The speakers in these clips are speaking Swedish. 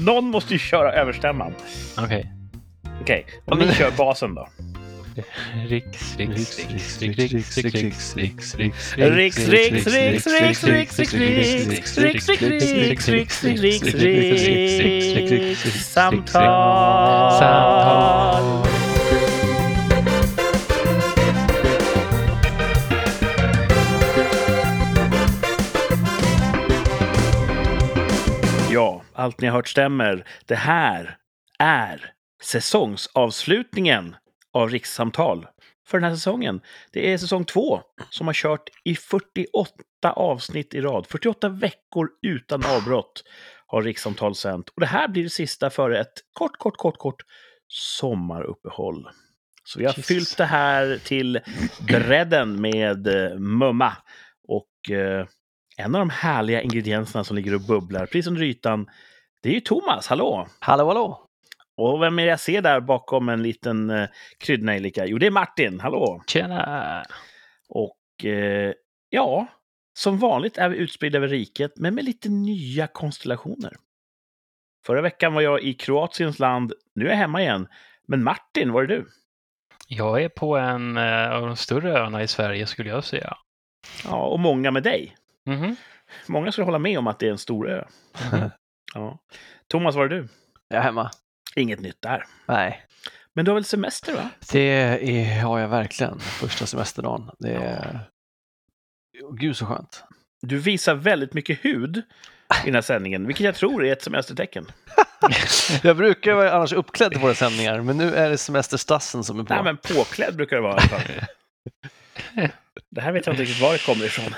Någon måste ju köra överstämman. Okej. Okej, och ni kör basen då. Riks, riks, riks, riks, riks, riks, riks, riks, Riks, riks, riks, riks, riks, riks, riks, riks, riks, riks, riks, riks, riks, samtal. Allt ni har hört stämmer. Det här är säsongsavslutningen av Rikssamtal för den här säsongen. Det är säsong två som har kört i 48 avsnitt i rad. 48 veckor utan avbrott har Rikssamtal sänt. Och det här blir det sista före ett kort, kort, kort, kort sommaruppehåll. Så vi har Jesus. fyllt det här till bredden med eh, mumma. Och eh, en av de härliga ingredienserna som ligger och bubblar, precis under ytan, det är ju Thomas. Hallå! Hallå, hallå! Och vem är jag ser där bakom en liten eh, kryddnejlika? Jo, det är Martin. Hallå! Tjena! Och eh, ja, som vanligt är vi utspridda över riket, men med lite nya konstellationer. Förra veckan var jag i Kroatiens land. Nu är jag hemma igen. Men Martin, var är du? Jag är på en eh, av de större öarna i Sverige skulle jag säga. Ja, och många med dig. Mhm. Många skulle hålla med om att det är en stor ö. Mhm. Ja. Thomas, var är du? Jag är hemma. Inget nytt där. Nej, Men du har väl semester, va? det är, har jag verkligen. Första semesterdagen. Det är... Gud så skönt. Du visar väldigt mycket hud i den här sändningen, vilket jag tror är ett semestertecken. Jag brukar vara annars uppklädd till våra sändningar, men nu är det semesterstassen som är på. Nej, men påklädd brukar det vara i alla fall. Det här vet jag inte riktigt var det kommer ifrån.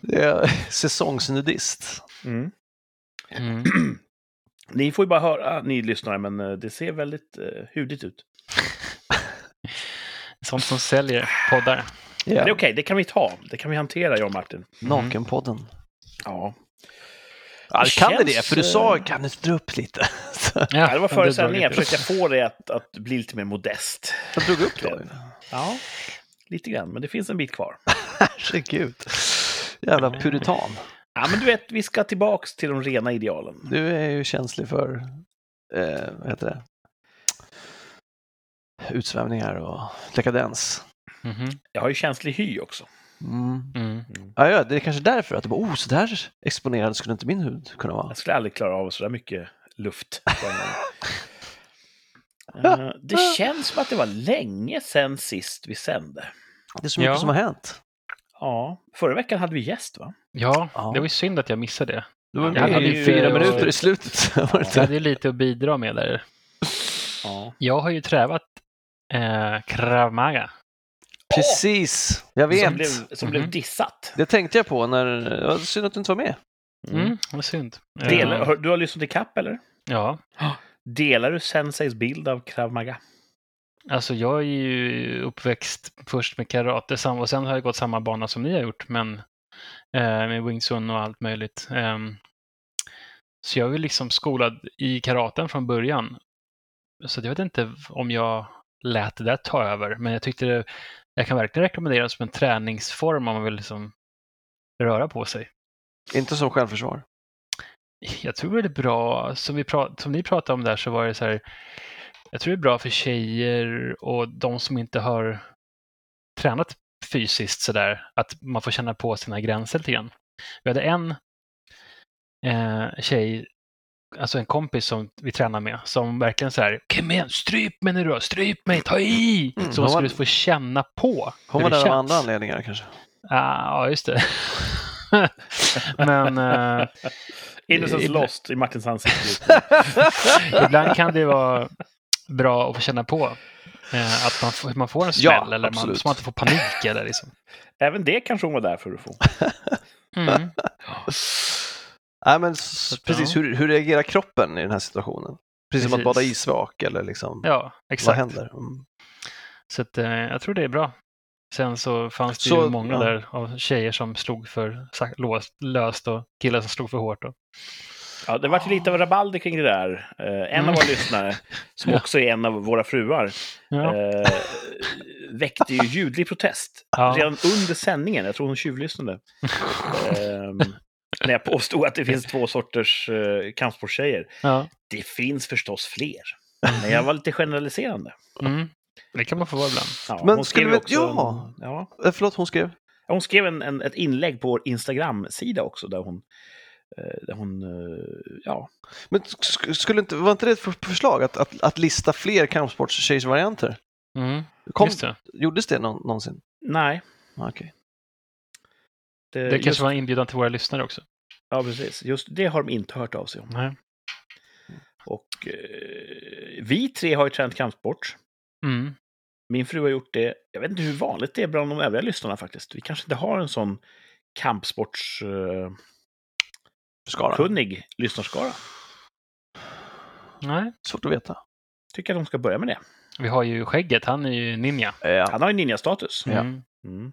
Det är säsongsnudist. Mm. Mm. Ni får ju bara höra, ni lyssnare, men eh, det ser väldigt uh, hudigt ut. Sånt som säljer poddar. Det är okej, det kan vi ta. Det kan vi hantera, jag och Martin. Nakenpodden. Ja. Ja, Det kan det känns, det? För du sa, eh, kan du dra upp lite? Ja, det var före sändningen. Jag försökte få det att, att bli lite mer modest. Jag drog upp det. Ja, lite grann. Men det finns en bit kvar. Herregud. Jävla puritan. Ja, men du vet, vi ska tillbaks till de rena idealen. Du är ju känslig för, eh, vad heter det? Utsvävningar och dekadens. Mhm. Jag har ju känslig hy också. Mm. Mm. Ja, ja, det är kanske därför att du bara, oh, så där exponerad skulle inte min hud kunna vara. Jag skulle aldrig klara av så där mycket luft. Eh, det känns som att det var länge sedan sist vi sände. Det är så mycket Ja. som har hänt. Ja, förra veckan hade vi gäst, va? Ja, Ja. det var ju synd att jag missade det. Du var Jag hade i ju- fyra minuter i slutet. Det Jag hade ju lite att bidra med där. Ja. Jag har ju trävat eh, Krav Maga. Precis, jag Som, vet. blev, som blev Mhm. dissat. Det tänkte jag på när, var synd att du inte var med. Mm, vad synd. Delar, Eh, du har lyssnat i kapp eller? Ja, Delar du Senseis bild av Krav Maga? Alltså jag är ju uppväxt först med karate och sen har jag gått samma bana som ni har gjort, men eh, med Wing Chun och allt möjligt. Ehm, så jag är liksom skolad i karaten från början. Så jag vet inte om jag lät det där ta över, men jag tyckte det, jag kan verkligen rekommendera det som en träningsform om man vill liksom röra på sig. Inte som självförsvar. Jag tror det är bra, som, vi prat, som ni pratade om där så var det så här, jag tror det är bra för tjejer och de som inte har tränat fysiskt sådär, att man får känna på sina gränser lite grann. Vi hade en eh, tjej, alltså en kompis som vi tränar med, som verkligen så här, kom igen, stryp mig nu då, stryp mig, ta i! Mm, så hon hon var- skulle få känna på Hon hur var det där av känns. andra anledningar kanske. Ah, ja, just det. Men eh, Innocence lost i Martins ansikte. Ibland kan det vara bra att få känna på eh, att man får, man får en Ja, smäll eller man, så man inte får panik. Eller liksom. Även det kanske hon var där för att få. mm. Nej, men precis, ja. hur, hur reagerar kroppen i den här situationen? Precis, som att Precis. bada isvak eller liksom, Ja, vad exakt. händer? Mm. Så att, eh, jag tror det är bra. Sen så fanns det Så, ju många ja. där av tjejer som slog för löst och killar som slog för hårt. Och, Ja, det vart lite av rabalder kring det där. Eh, en Mm. av våra lyssnare, som också är en av våra fruar, ja. eh, väckte ju ljudlig protest Ja. redan under sändningen. Jag tror hon tjuvlyssnade. Ehm, när jag påstod att det finns två sorters uh, kampsportstjejer. Ja. Det finns förstås fler. Men jag var lite generaliserande. Mm. Det kan man få vara ibland. Ja, Men hon skrev vi- också, ja. ja. Eh, Förlåt, hon skrev? Hon skrev en, en, ett inlägg på vår Instagram-sida också där hon, eh, hon eh, ja, Men sk- skulle inte, var inte det ett för- förslag att, att, att lista fler kampsportstjejsvarianter? Mm. Kom, Just det. Gjordes det någon, någonsin? nej. Ah, Okej. Det, Det just, kanske var en inbjudan till våra lyssnare också. Ja, precis. Just det har de inte hört av sig om. Nej. Och eh, vi tre har ju tränat kampsport. Mm. Min fru har gjort det. Jag vet inte hur vanligt det är bland de övriga lyssnarna faktiskt. Vi kanske inte har en sån kampsportskunnig Skara. lyssnarskara. Nej. Svårt att veta. Tycker att de ska börja med det. Vi har ju skägget, han är ju ninja. Ja. Han har ju ninja-status. Ja. Mm. Mm.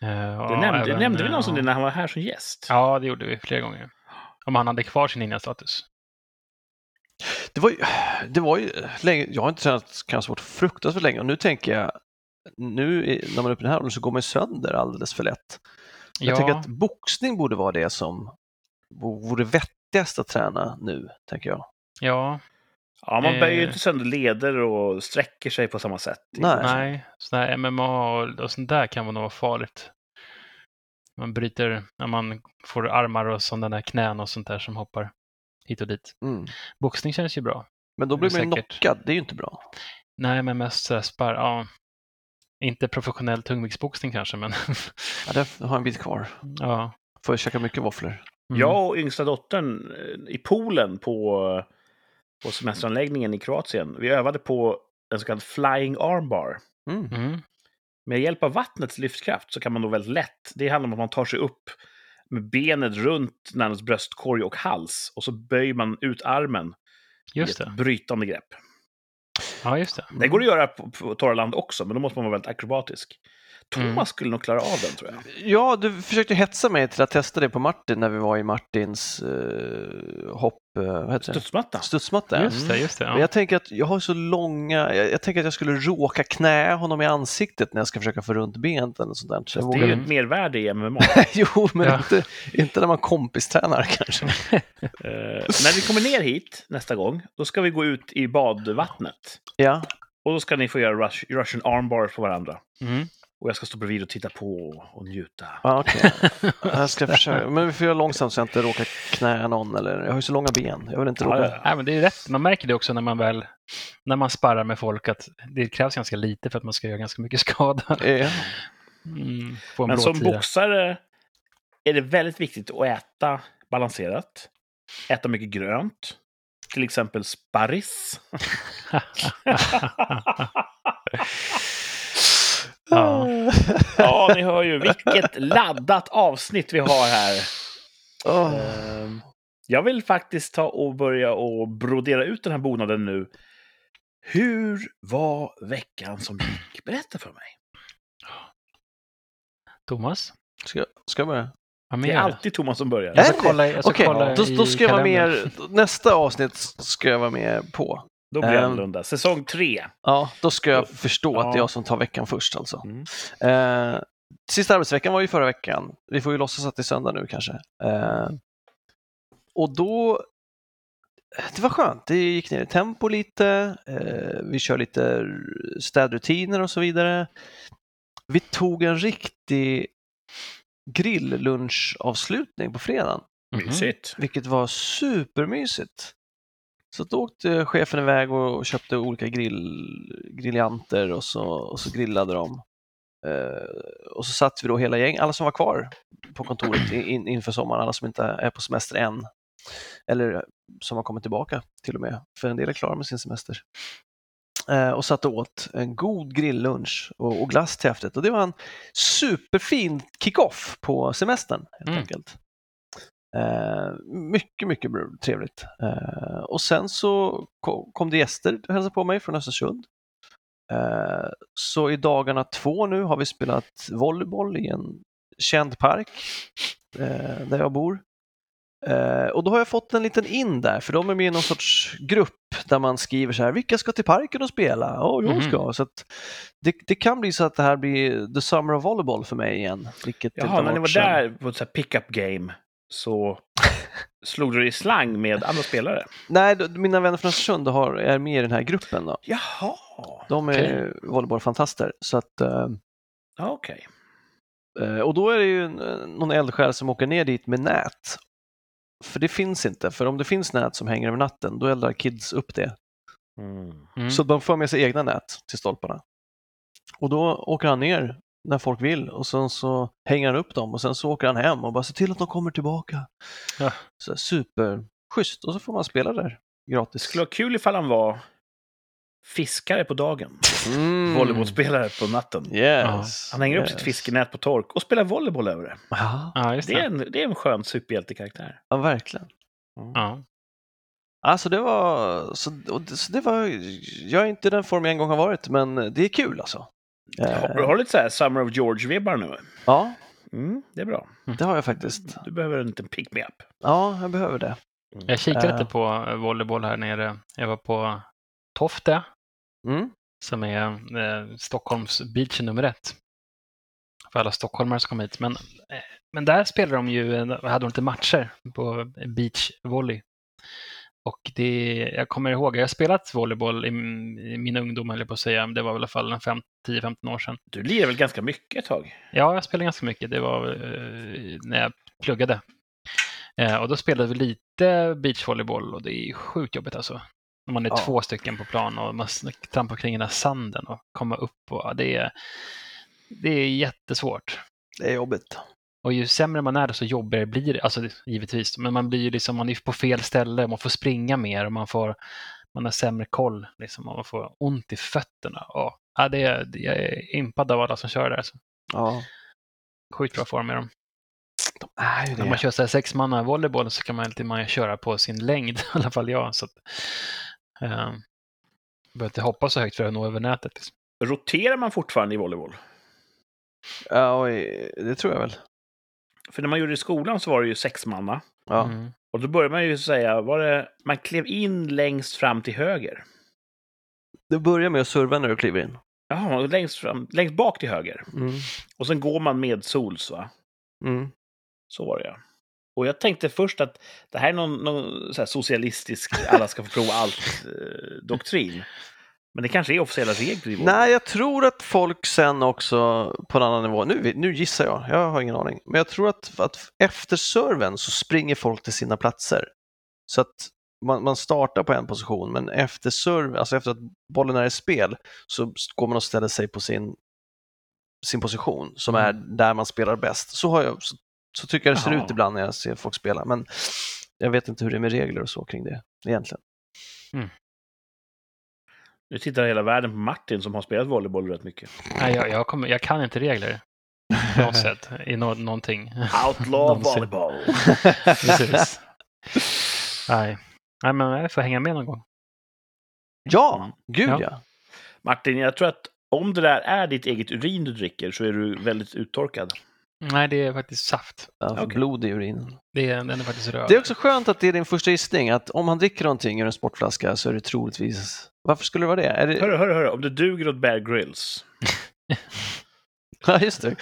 Eh, Det nämnde, även, nämnde vi eh, någonsin det när han var här som gäst? Ja, det gjorde vi flera gånger. Om han hade kvar sin ninja-status. Det var ju, det var ju länge, jag har inte tränat kampsport fruktansvärt länge och nu tänker jag, nu i- när man är uppe i den här åldern så går man ju sönder alldeles för lätt. Jag ja, tänker att boxning borde vara det som vore vettigast att träna nu, tänker jag. ja, Ja, man böjer ju Eh. inte sönder leder och sträcker sig på samma sätt. Nej. nej. Sådana här MMA och, sånt där kan vara nog farligt. Man bryter, när man får armar och sådana där knän och sånt där som hoppar hit och dit. Mm. Boxning känns ju bra. Men då blir man ju knockad, det är ju inte bra. Nej, men mest så här spar, ja. Inte professionell tungviktsboxning kanske, men Ja, det har en bit kvar. ja. Får jag käka mycket våfflor. Mm. Jag och yngsta dottern eh, i poolen på, på semesteranläggningen i Kroatien, vi övade på en så kallad flying armbar. Mm. Mm. Med hjälp av vattnets lyftkraft så kan man då väldigt lätt, det handlar om att man tar sig upp med benet runt närmast bröstkorg och hals och så böjer man ut armen Just i ett det. brytande grepp. Ja, just det. Det går att göra på, på torra land också, men då måste man vara väldigt akrobatisk. Thomas Mm. skulle nog klara av den, tror jag. Ja, du försökte hetsa mig till att testa det på Martin när vi var i Martins eh, hopp... Eh, vad heter det? Studsmatta. Studsmatta. Just det, just det. Men Ja. jag tänker att jag har så långa, jag, jag tänker att jag skulle råka knä honom i ansiktet när jag ska försöka få runt benet eller sånt där. Så Det är ju ett mervärde i MMA. jo, men Ja. inte, inte när man kompistränar kanske. Eh, när vi kommer ner hit nästa gång, då ska vi gå ut i badvattnet. Ja, Och då ska ni få göra rush, Russian armbars på varandra. Mm. Och jag ska stå bredvid och titta på och njuta. ja okej. Jag ska försöka. Men vi får göra långsamt så jag inte råkar knä någon. Eller, jag har ju så långa ben. Jag vill inte råka... Ja, men det är rätt. Man märker det också när man väl när man sparrar med folk att det krävs ganska lite för att man ska göra ganska mycket skada. Ja. Mm, en Men som blåtira. boxare är det väldigt viktigt att äta balanserat. Äta mycket grönt. Till exempel sparris. ja. Ja, ni hör ju vilket laddat avsnitt vi har här. Ehm, Jag vill faktiskt ta och börja och brodera ut den här bonaden nu. Hur var veckan som gick? Berätta för mig. Thomas? Ska, jag- ska jag börja? Det är alltid Thomas som börjar. Jag ska kolla, jag ska Okej, kolla då, då ska jag vara med. Nästa avsnitt ska jag vara med på. Då blir det Ehm. annorlunda. Säsong tre. Ja, då ska jag förstå att det är Ja. jag som tar veckan först alltså. Mm. Eh, sista arbetsveckan var ju förra veckan. Vi får ju låtsas att det är söndag nu kanske. Eh, och då, det var skönt. Det gick ner i tempo lite. Eh, vi kör lite städrutiner och så vidare. Vi tog en riktig grilllunchavslutning på fredagen. Mysigt. vilket var supermysigt. Så då åkte chefen iväg och köpte olika grill, griljanter och så, och så grillade de. Eh, och så satt vi då hela gäng, alla som var kvar på kontoret in, in, inför sommaren, alla som inte är på semester än. Eller som har kommit tillbaka till och med, för en del är klara med sin semester. Eh, och satt och åt en god grilllunch och, och glass till efterrätt. Och det var en superfin kick-off på semestern helt Mm. enkelt. Eh, mycket, mycket trevligt. Eh, och sen så ko- kom det gäster och hälsade på mig från Östersund. Eh, så i dagarna två nu har vi spelat volleyboll i en känd park där jag bor. Och då har jag fått en liten in där, för de är med i någon sorts grupp där man skriver så här, vilka ska till parken och spela? Ja, jag ska. Så att det, det kan bli så att det här blir the summer of volleyball för mig igen. Vilket Jaha, när ni var där på ett så pick-up game så slog du i slang med andra spelare. Nej, då- mina vänner från Östersund har, är med i den här gruppen. Då. Jaha, De är volleybollfantaster. Så att, eh, Ja, okej. eh, och då är det ju en- någon eldsjäl som åker ner dit med nät. För det finns inte, för om det finns nät som hänger över natten, då eldar kids upp det. Mm. Mm. Så de får med sig egna nät till stolparna. Och då åker han ner när folk vill och sen så hänger han upp dem och sen så åker han hem och bara ser till att de kommer tillbaka. Ja. Så superschysst och så får man spela där Det gratis. skulle vara kul ifall han var fiskare på dagen, Mm. volleybollspelare på natten. Yes. Han hänger upp yes. sitt fiskenät på tork och spelar volleyboll över det. Ja, Ja, just Det är det. en, det är en skön superhjältekaraktär. ja, verkligen. Ja. Alltså det var, så, och det, så det var, jag är inte den form jag en gång har varit, men det är kul alltså. Eh, Har, har lite så här Summer of George-vibbar nu? Ja, Mm, det är bra. det har jag faktiskt. Du behöver en liten pick-me-up. Ja, jag behöver det. Jag kikade Eh. lite på eh, volleyboll här nere. Jag var på Tofte, Mm. som är eh, Stockholms beach nummer ett. För alla stockholmare som kom hit. Men, eh, men där spelade de ju, eh, hade de lite matcher på beachvolley. Och det, jag kommer ihåg, jag har spelat volleyboll i, i min ungdom, jag på att säga. Det var väl i alla fall en fem- 10-15 år sedan. Du lirar väl ganska mycket ett tag? Ja, jag spelade ganska mycket. Det var eh, när jag pluggade. Eh, och då spelade vi lite beachvolleyboll och det är sjukt jobbigt alltså. När man är Ja. två stycken på plan och man trampar kring den här sanden och kommer upp. Och, ja, det, är, det är jättesvårt. Det är jobbigt. Och ju sämre man är så jobbigare blir det. Alltså givetvis, men man blir ju liksom, man är på fel ställe, man får springa mer och man får man har sämre koll liksom, och man får ont i fötterna. Och, ja, det är, jag är impad av alla som kör där. Alltså. Ja, Sjukt bra form med dem. de är ju När det. man kör så här sex manna volleyboll så kan man alltid man köra på sin längd, i alla fall jag. Så att, eh, behöver inte hoppa så högt för att nå över nätet. Liksom. Roterar man fortfarande i volleyboll? Ja, det tror jag väl. För när man gjorde det i skolan så var det ju sexmanna. Ja. Mm. Och då började man ju säga, var det, man klev in längst fram till höger. Det börjar med att serva när du kliver in. Jaha, längst, fram, längst bak till höger. Mm. Och sen går man med sols, va? Mm. Så var det ja. Och jag tänkte först att det här är någon, någon så här socialistisk, alla ska få prova allt-doktrin. Men det kanske är officiella regler i vår. Nej, jag tror att folk sen också på en annan nivå, nu, nu gissar jag, jag har ingen aning, men jag tror att, att efter serven så springer folk till sina platser. Så att man, man startar på en position, men efter serve, alltså efter att bollen är i spel, så går man och ställer sig på sin, sin position som är där man spelar bäst. Så, har jag, så, så tycker jag det ser Jaha. ut ibland när jag ser folk spela, men jag vet inte hur det är med regler och så kring det egentligen. Nu tittar hela världen på Martin som har spelat volleyboll rätt mycket. Nej, jag, jag, kommer, jag kan inte regler. På något sätt, i nå någonting. Outlaw volleyboll! Precis. Nej. Nej, men jag får hänga med någon gång. Ja, gud Ja. ja. Martin, jag tror att om det där är ditt eget urin du dricker så är du väldigt uttorkad. Nej, det är faktiskt saft. ja Okej. Blod i urinen. Det är, den är faktiskt röd. Det är också skönt att det är din första gissning, att om han dricker någonting ur en sportflaska så är det troligtvis... Varför skulle det vara det? Är det... Hörru, hörru, hörru, om det duger åt Bear Grylls. Ja, just det.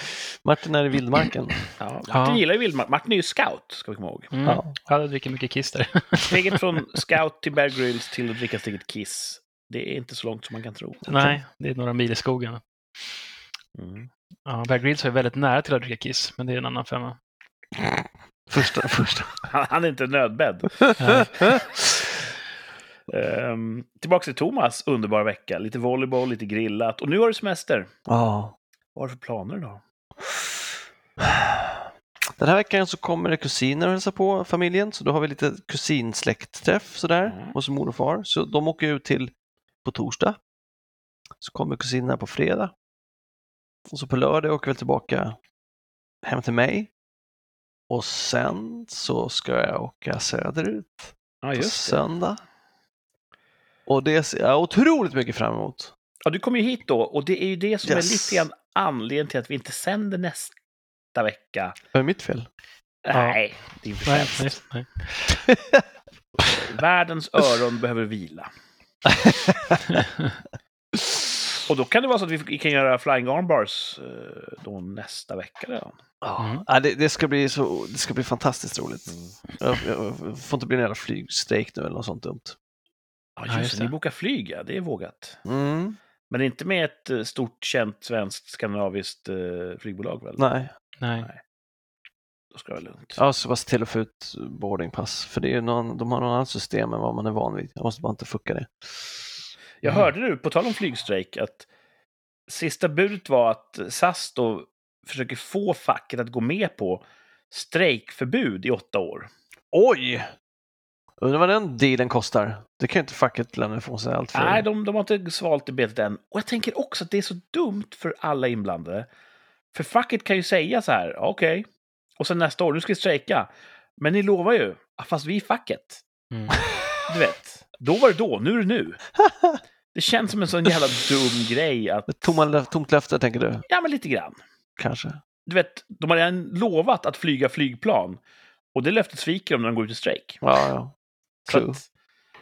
Martin är i vildmarken. Ja, Martin Ja. gillar ju vildmark. Martin är ju scout, ska vi komma ihåg. Mm. Ja. Jag dricker mycket kiss där. Steget från scout till Bear Grylls till att dricka steget Kiss. Det är inte så långt som man kan tro. Nej, det är några mil i skogen. Mm. Ja, Bear Grylls är väldigt nära till att dricka kiss, men det är en annan femma. Första, första. Han han är inte nödbedd. Um, tillbaka till Thomas underbara vecka. Lite volleyboll, lite grillat. Och nu har du semester. Ja. Vad har du för planer då? Den här veckan så kommer det kusiner och hälsa på familjen, så då har vi lite kusinsläktträff sådär Mm. hos mor och far. Så de åker ut till på torsdag. Så kommer kusinerna på fredag. Och så på lördag åker vi tillbaka hem till mig. Och sen så ska jag åka söderut Ja, på just det. Och det ser jag otroligt mycket fram emot. Ja, du kommer ju hit då. Och det är ju det som Yes. är lite grann anledningen till att vi inte sänder nästa vecka. Är det mitt fel? Nej, din Nej, förtjänst. nej, nej. Världens öron behöver vila. Och då kan det vara så att vi kan göra Flying Armbars eh, då nästa vecka redan. Ja, Mm. ja, det, det, ska bli så, det ska bli fantastiskt roligt. Jag, jag får inte bli en jävla flygstrejk nu eller något sånt dumt. Ja, Ja, just just det. Ni bokar flyg, ja. Det är vågat. Mm. Men inte med ett eh, stort, känt, svenskt, skandinaviskt eh, flygbolag väl? Nej, Nej. Då ska det vara lugnt. jag ska bara se till att få ut boardingpass. För det är ju någon, de har något annat system än vad man är van vid. Jag måste bara inte fucka det. Jag Mm. hörde nu, på tal om flygstrejk, att sista budet var att SAS då försöker få facket att gå med på strejkförbud i åtta år. Oj! Undrar vad den dealen kostar. Det kan ju inte facket lämna ifrån sig allt för. Nej, de, de har inte svalt i betet än. Och jag tänker också att det är så dumt för alla inblandade. För facket kan ju säga så här, okej, och sen nästa år, nu ska vi strejka. Men ni lovar ju, "Ja, fast vi är facket. Mm. Du vet, då var det då, nu är det nu. Det känns som en sån jävla dum grej att, Tomma, tomt löfte, tänker du? ja men lite grann. Kanske. Du vet, de har redan lovat att flyga flygplan. Och det löftet sviker de när de går ut i strejk. Ja, ja. True. att,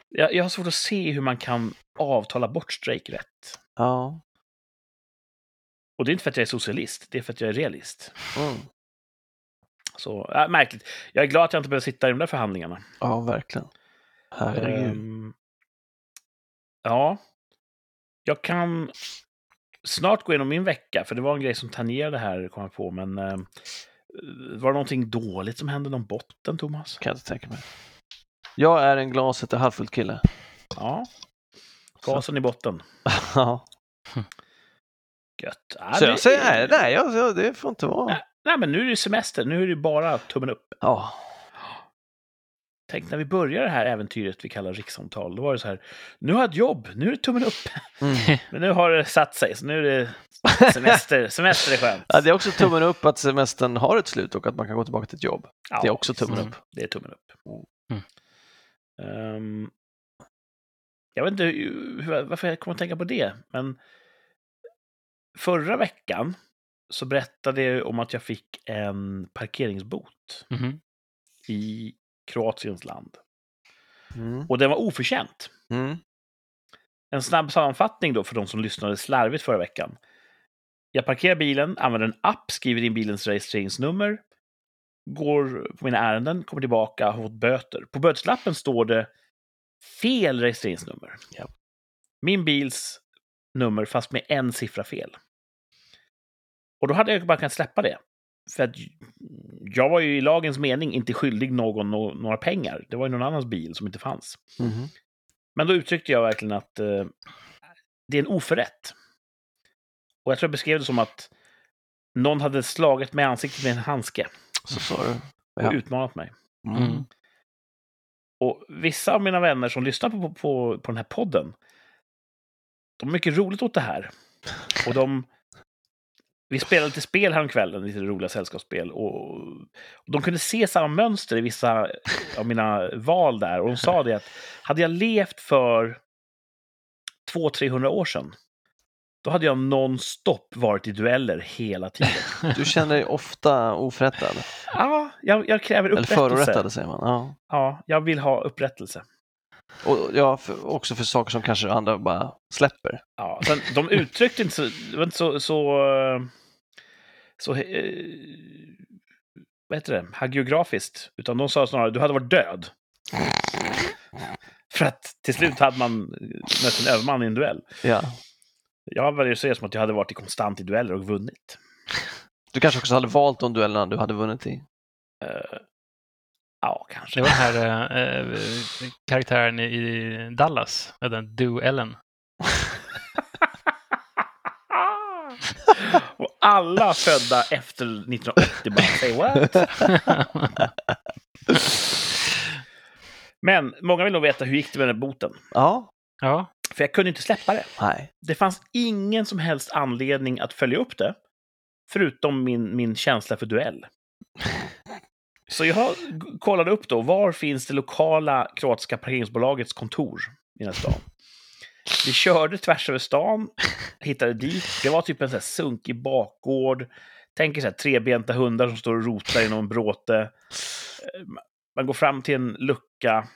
jag, jag har svårt att se hur man kan avtala bort strejkrätt. Ja. Och det är inte för att jag är socialist, det är för att jag är realist. Mm. Så, äh, märkligt. Jag är glad att jag inte behöver sitta i de där förhandlingarna. Ja, verkligen. Herregud. Ehm, ja. Jag kan snart gå igenom min vecka, för det var en grej som tangerade här, kom jag på. Men ehm, var det någonting dåligt som hände någon botten, Thomas? Kan jag inte tänka mig. Jag är en glaset är halvfullt kille. Ja. Gasen i botten. Ja. Gött. Ja, Så det- jag säger nej, nej jag, jag, det får inte vara. Nej. Nej, men nu är det semester. Nu är det bara tummen upp. Ja. Tänk när vi började det här äventyret vi kallar rikssamtal. Då var det så här, nu har jag ett jobb, nu är det tummen upp. Mm. Men nu har det satt sig, så nu är det semester. semester är skönt. ja. Det är också tummen upp att semestern har ett slut och att man kan gå tillbaka till ett jobb. Ja, Det är också tummen Mm. upp. Det är tummen upp. Mm. Ehm, jag vet inte hur, varför jag kommer att tänka på det, men förra veckan så berättade jag om att jag fick en parkeringsbot Mhm. i Kroatiens land. Mm. Och den var oförtjänt. Mm. En snabb sammanfattning då för de som lyssnade slarvigt förra veckan. Jag parkerar bilen, använder en app, skriver in bilens registreringsnummer, går på mina ärenden, kommer tillbaka, har fått böter. På böteslappen står det fel registreringsnummer. Ja. Min bils nummer fast med en siffra fel. Och då hade jag bara kunnat släppa det. För att jag var ju i lagens mening inte skyldig någon nå- några pengar. Det var ju någon annans bil som inte fanns. Mhm. Men då uttryckte jag verkligen att eh, det är en oförrätt. Och jag tror jag beskrev det som att någon hade slagit mig i ansiktet med en handske Så sa du. och Ja. utmanat mig. Mm. Mm. Och vissa av mina vänner som lyssnar på, på, på den här podden, de har mycket roligt åt det här. Och de... Vi spelade lite spel häromkvällen, lite roliga sällskapsspel. Och, och de kunde se samma mönster i vissa av mina val där. Och de sa det att hade jag levt för 200-300 år sedan, då hade jag nonstop varit i dueller hela tiden. Du känner dig ofta oförrättad. Ja, jag, jag kräver Eller upprättelse. förorättad säger man. Ja. Ja, jag vill ha upprättelse. Och ja, för, också för saker som kanske andra bara släpper. Ja, sen, de uttryckte inte så, inte så, så, eh, så eh, vad heter det, hagiografiskt, utan de sa snarare du hade varit död. För att till slut hade man mött en överman i en duell. Ja. Jag väljer att det som att jag hade varit i konstant i dueller och vunnit. Du kanske också hade valt de duellerna du hade vunnit i. Eh, ja, Det kanske. var den här eh, karaktären i- Dallas, med den Do Ellen. och alla födda efter 1980 bara say what? Men många vill nog veta hur gick det med den här boten? Ja. ja, För jag kunde inte släppa det. Nej. Det fanns ingen som helst anledning att följa upp det, förutom min, min känsla för duell. Så jag kollade upp då, var finns det lokala kroatiska parkeringsbolagets kontor i den här stan? Vi körde tvärs över stan, hittade dit. Det var typ en sån här sunkig bakgård. Tänk er så här trebenta hundar som står och rotar i någon bråte. Man går fram till en lucka.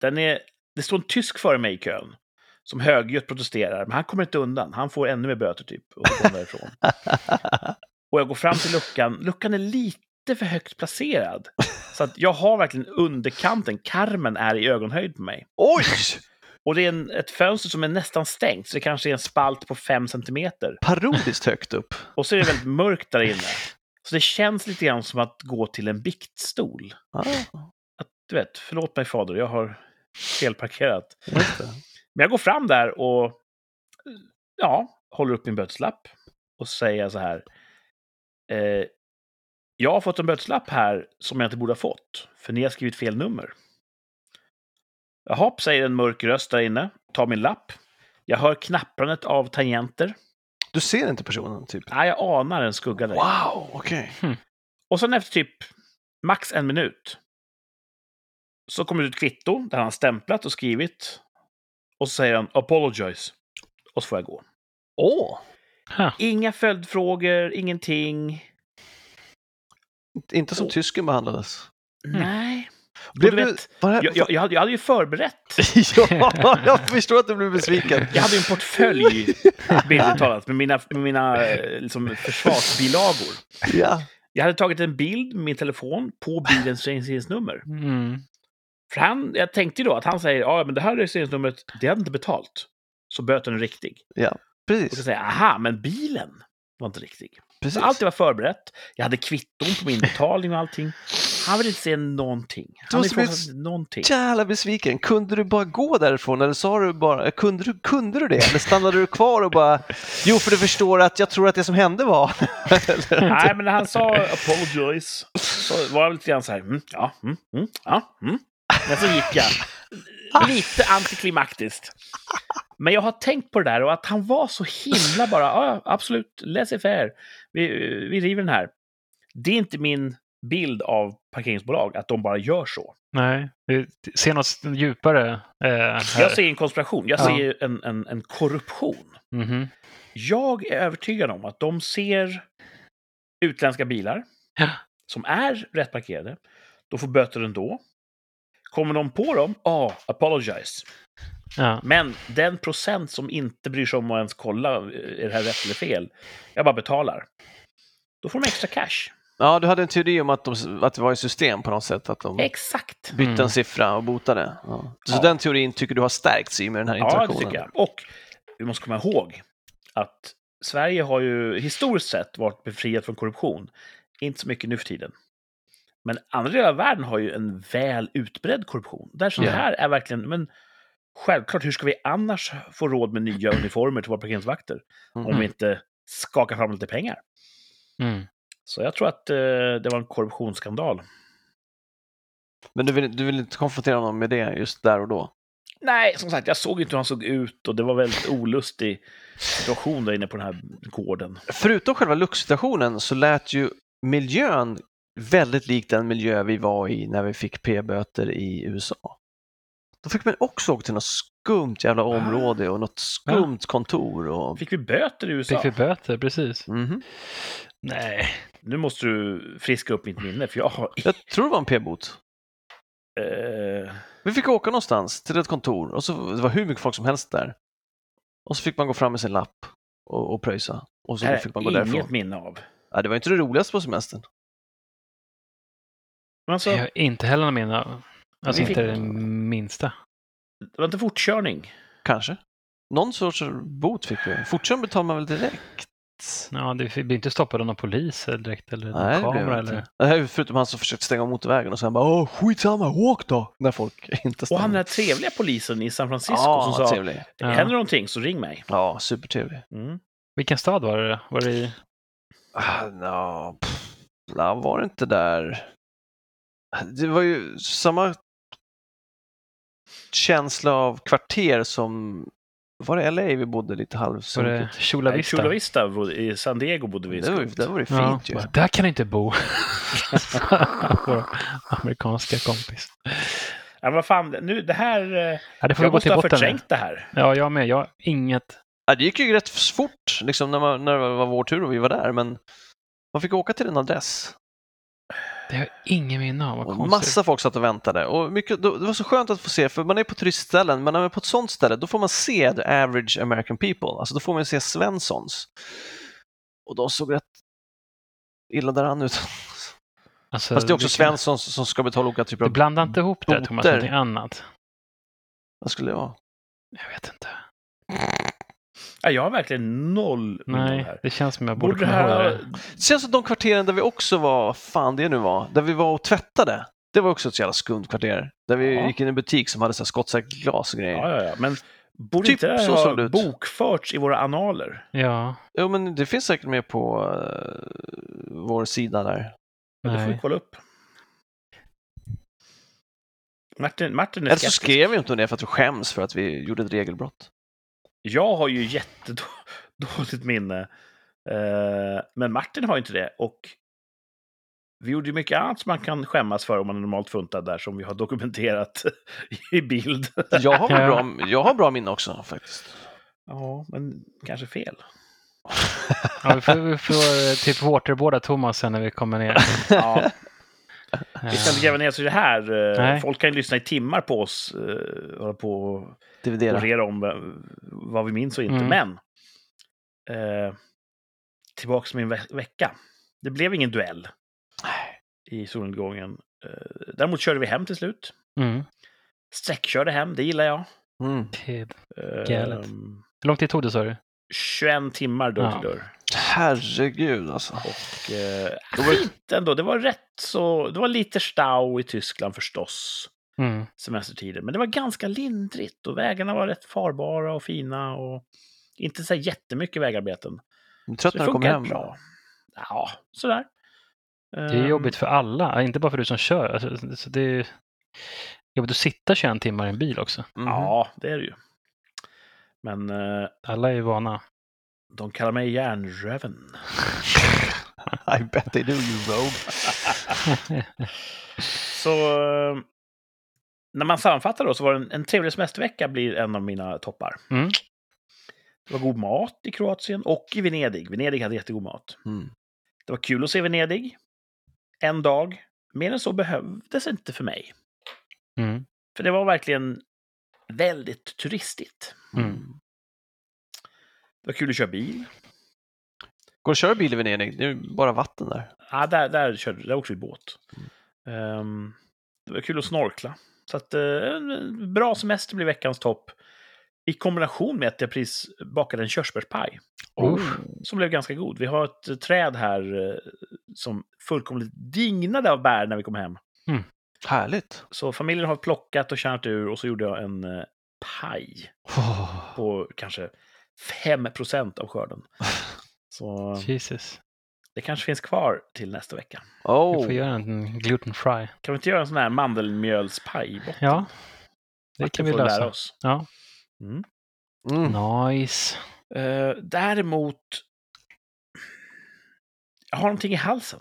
Den är, det står en tysk före mig i kön. Som högljutt protesterar, men han kommer inte undan. Han får ännu mer böter typ och därifrån. Och jag går fram till luckan. Luckan är lite för högt placerad. Så att jag har verkligen underkanten. Karmen är i ögonhöjd på mig. Oj! Och det är en, ett fönster som är nästan stängt, så det kanske är en spalt på fem centimeter. Parodiskt högt upp. Och så är det väldigt mörkt där inne. Så det känns lite grann som att gå till en biktstol. Ah, Att, du vet, förlåt mig fader, jag har felparkerat. Men jag går fram där och ja, håller upp min böteslapp och säger så här. Eh, jag har fått en böteslapp här som jag inte borde ha fått, för ni har skrivit fel nummer. Jaha, säger en mörk röst där inne. Tar min lapp. Jag hör knapprandet av tangenter. Du ser inte personen, typ? Nej, jag anar en skugga där. Wow, okej. Och sen efter typ max en minut så kommer det ut ett kvitto där han har stämplat och skrivit. Och så säger han apologize. Och så får jag gå. Åh! Ha. Inga följdfrågor, ingenting. Inte som Åh. tysken behandlades. Nej. Blev du vet. Jag, jag, jag, hade, jag hade ju förberett. ja, jag förstår att du blev besviken. Jag hade ju en portfölj, bildligt talat, med mina, med mina eh, liksom, försvarsbilagor. Ja. Jag hade tagit en bild med min telefon på bilens registreringsnummer. Mm. För han, jag tänkte ju då att han säger ja men det här registreringsnumret, det hade inte betalt. Så böten är riktig. Och så Precis. säger aha, men bilen var inte riktig. Precis. Allt var förberett. Jag hade kvitton på min betalning och allting. Han vill inte se någonting. Han vill inte någonting. jävla besviken. Kunde du bara gå därifrån eller sa du bara, kunde du, kunde du det? Eller stannade du kvar och bara, jo för du förstår att jag tror att det som hände var... Nej, men när han sa apologize så var jag lite grann så här, mm, ja, mm, mm, ja, mm. Men så gick jag. Lite antiklimaktiskt. Men jag har tänkt på det där och att han var så himla bara, ja, absolut, laissez-faire. Vi, vi river den här. Det är inte min bild av parkeringsbolag, att de bara gör så. Nej, vi ser något djupare eh. Jag ser en konspiration, jag Ja. ser en, en, en korruption. Mhm. Jag är övertygad om att de ser utländska bilar Ja. som är rätt parkerade. De får böter ändå. Kommer de på dem? Ja, apologize. Ja. Men den procent som inte bryr sig om att ens kolla, eh, är det här rätt eller fel? Jag bara betalar. Då får de extra cash. Ja, du hade en teori om att, de, att det var i system på något sätt, att de Exakt. bytte Mm. en siffra och botade. Ja. Så Ja. den teorin tycker du har stärkts i med den här Ja, det interaktionen? tycker jag. Och vi måste komma ihåg att Sverige har ju historiskt sett varit befriat från korruption. Inte så mycket nu för tiden. Men andra delar av världen har ju en väl utbredd korruption. Där så Ja. det här är verkligen, men självklart, hur ska vi annars få råd med nya uniformer till våra parkeringsvakter? Om Mm. vi inte skakar fram lite pengar. Mm. Så jag tror att eh, det var en korruptionsskandal. Men du vill, du vill inte konfrontera honom med det just där och då? Nej, som sagt, jag såg inte hur han såg ut och det var väldigt olustig situation där inne på den här gården. Förutom själva luxsituationen så lät ju miljön väldigt lik den miljö vi var i när vi fick p-böter i USA. Då fick man också åka till något skumt jävla område och något skumt kontor. Och... Fick vi böter i USA? Fick vi böter, precis. Mhm. Nej. Nu måste du friska upp mitt minne, för jag har... Jag tror det var en p-bot. Eh, Vi fick åka någonstans till ett kontor och så det var hur mycket folk som helst där. Och så fick man gå fram med sin lapp och, och pröjsa. Och så här fick man gå inget därifrån. minne av. Ja, det var inte det roligaste på semestern. Alltså, Jag har inte heller någon minne. Alltså inte fick- det minsta. det var inte fortkörning. Kanske. Någon sorts bot fick vi. Fortkörning betalar man väl direkt? Ja, det blir inte stoppad av någon polis direkt eller Nej, kamera det eller... Nej, Förutom han som försökte stänga av motorvägen och sen bara Åh, skitsamma, åk då! När folk inte Och han den stannar. här trevliga polisen i San Francisco Ja, som sa trevlig. Ja. händer någonting så ring mig. Ja, supertrevlig. Mm. Vilken stad var det? Var det i... Ah, no, pff, ja, var det inte där? Det var ju samma känsla av kvarter som var det LA vi bodde lite halvsunkigt? Chula Vista? Chula Vista, i San Diego bodde vi. Det var, det var det Ja, fint ju. bara, där kan du inte bo. Amerikanska kompis. Ja, vad fan, nu det här... eh, Ja, det får Jag gå måste till ha förträngt det här. Ja, jag med. Jag har inget... Ja, det gick ju rätt fort liksom, när, man, när det var vår tur och vi var där, men man fick åka till en adress. Det har jag ingen minne av. Och massa folk satt och väntade. Och mycket, det var så skönt att få se, för man är på turistställen, men när man är på ett sånt ställe, då får man se the average American people. Alltså då får man se Svenssons. Och de såg rätt illa däran ut. Alltså, Fast det är också Svenssons som ska betala olika typer av... blandar inte ihop det, Thomas, någonting annat. Vad skulle det vara? Jag vet inte. Ja, jag har verkligen noll Nej, här. det känns som jag borde Borde ihåg här... det. Det känns som de kvarteren där vi också var, fan det nu var, där vi var och tvättade. Det var också ett så jävla skumt kvarter. Där vi Ja. gick in i en butik som hade så här skottsäkert glas och grejer. Ja, ja, ja. Men borde Typ inte det här så det ha ut. bokförts i våra analer? Ja, Jo, men det finns säkert med på eh, vår sida där. Men det får vi nej. kolla upp. Martin, Martin är Eller så skrev vi inte om det för att vi skäms för att vi gjorde ett regelbrott. Jag har ju jättedåligt minne. Eh, Men Martin har ju inte det. Och vi gjorde ju mycket annat som man kan skämmas för om man är normalt funtad där, som vi har dokumenterat i bild. Jag har, bra, jag har bra minne också faktiskt. Ja, men kanske fel. Ja, vi får, vi får eh, typ waterboarda Thomas sen när vi kommer ner. Ja, vi ska inte gräva ner oss i det här. Eh, Nej. Folk kan ju lyssna i timmar på oss, eh, hålla på och orera om vad vi minns och inte. Mm. Men, eh, tillbaka till min ve- vecka. Det blev ingen duell i solnedgången. Eh, däremot körde vi hem till slut. Mm. Sträckkörde hem, det gillar jag. Mm. Det- Eh, Galet. Hur lång tid tog det sa du? 21 timmar dörr Ja. till dörr. Herregud alltså. Och eh, Då var det- fint ändå. Det var rätt så... Det var lite stau i Tyskland förstås, Mm. semestertiden. Men det var ganska lindrigt och vägarna var rätt farbara och fina och inte så här jättemycket vägarbeten. Du trött Så när det du kommer funkar hem? bra. Ja, sådär. Det är jobbigt för alla, inte bara för du som kör. Alltså, så det är jobbigt att sitta 21 timmar i en bil också. Mhm. Ja, det är det ju. Men eh, Alla är ju vana. De kallar mig järnröven. I bet they do you rogue. Så eh, när man sammanfattar då så var det en, en trevlig semestervecka blir en av mina toppar. Mm. Det var god mat i Kroatien och i Venedig. Venedig hade jättegod mat. Mm. Det var kul att se Venedig. En dag. Mer än så behövdes inte för mig. Mm. För det var verkligen väldigt turistigt. Mm. Det var kul att köra bil. Går det att köra bil i Venedig? Det är bara vatten där. Ja, där, där, körde, där åkte vi båt. Ehm, det var kul att snorkla. Så att, en bra semester blev veckans topp. I kombination med att jag precis bakade en körsbärspaj. Oh. Som blev ganska god. Vi har ett eh, träd här eh, som fullkomligt dignade av bär när vi kom hem. Härligt. Så familjen har plockat och kärnat ur och så gjorde jag en eh, paj på kanske 5% av skörden. Så Jesus. det kanske finns kvar till nästa vecka. Vi Oh. får göra en gluten fry. Kan vi inte göra en sån här mandelmjölspaj i botten? Ja, det Martin kan vi får lära lösa. oss. Ja. Mm. Mm. Nice. Eh, däremot... Jag har någonting i halsen.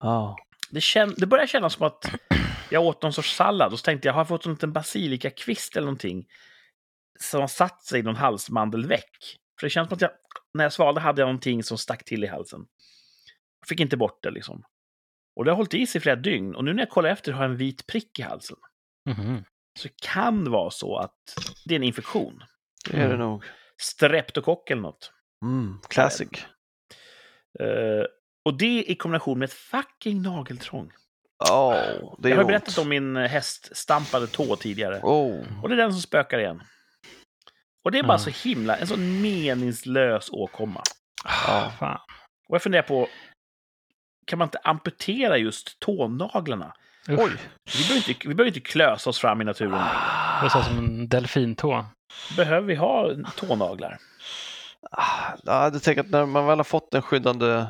Ja. Det, kän... det börjar kännas som att jag åt någon sorts sallad och så tänkte jag, har jag fått en liten basilikakvist eller någonting som har satt sig i någon halsmandelväck? För det känns som att jag, när jag svalde hade jag någonting som stack till i halsen. Jag fick inte bort det liksom. Och det har hållit i sig i flera dygn och nu när jag kollar efter har jag en vit prick i halsen. Mhm. Så det kan vara så att det är en infektion. Det är det Mm. nog. Streptokock eller något. Mm. Classic. Eh, och det i kombination med ett fucking nageltrång. Oh, Jag har ont. berättat om min häststampade tå tidigare. Oh. Och det är den som spökar igen. Och det är bara Ja. så himla, en sån meningslös åkomma. Ah, fan. Och jag funderar på, kan man inte amputera just tånaglarna? Usch. Oj. Vi behöver inte, vi behöver inte klösa oss fram i naturen. Det är så som en delfintå. Behöver vi ha tånaglar? Ah, Ja, du tänker att när man väl har fått en skyddande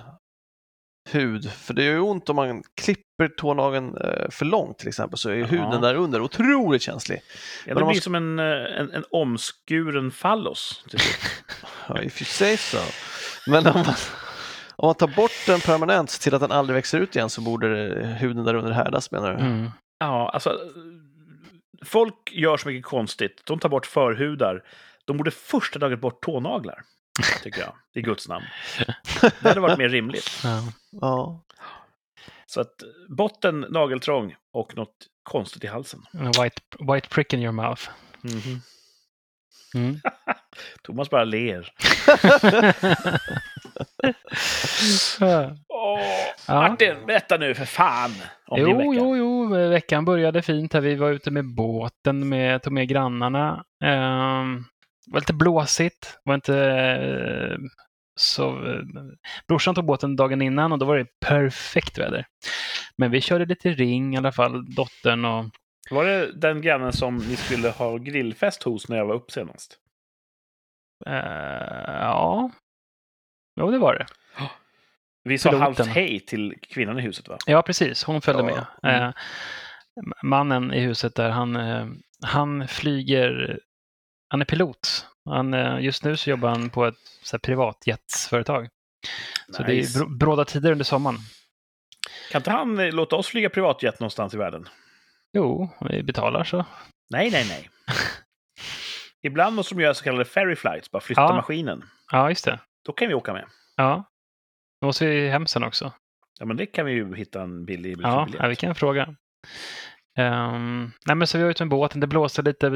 hud, för det gör ju ont om man klipper tånageln eh, för långt till exempel, så är Ja. huden där under otroligt känslig. Ja, det man blir sk- som en, eh, en, en omskuren fallos. slut. Ja, If you say so. Men om man, om man tar bort den permanent till att den aldrig växer ut igen så borde det- huden där under härdas menar du? Mm. Ja, alltså. Folk gör så mycket konstigt. De tar bort förhudar. De borde först ha tagit bort tånaglar. Tycker jag. I Guds namn. Det hade varit mer rimligt. Ja. Ja. Så att botten nageltrång och något konstigt i halsen. En white, white prick in your mouth. Mhm. Mm. Thomas bara ler. Åh, Ja. Martin, berätta nu för fan om din Jo, vecka. jo, jo, veckan började fint här. Vi var ute med båten, med, tog med grannarna. Ehm, det var lite blåsigt. Det var inte eh, så... eh, brorsan tog båten dagen innan och då var det perfekt väder. Men vi körde lite ring i alla fall, dottern och... Var det den grannen som ni skulle ha grillfest hos när jag var upp senast? eh, ja. Jo, det var det. Vi sa halvt hej till kvinnan i huset va? Ja, precis. Hon följde Ja, med. mm. Eh, mannen i huset där, han, han flyger... Han är pilot. Han, eh, just nu så jobbar han på ett så privatjetsföretag. Så det är Nice. br- bråda tider under sommaren. Kan inte han eh, låta oss flyga privatjet någonstans i världen? Jo, vi betalar så. Nej, nej, nej. Ibland måste de göra så kallade ferry flights, bara flytta Ja. maskinen. Ja, just det. Då kan vi åka med. Ja. Då måste vi hem sen också. Ja, men det kan vi ju hitta en billig Ja, biljett. ja vi kan fråga. Ehm, nej, men så vi var ute med båten, det blåste lite,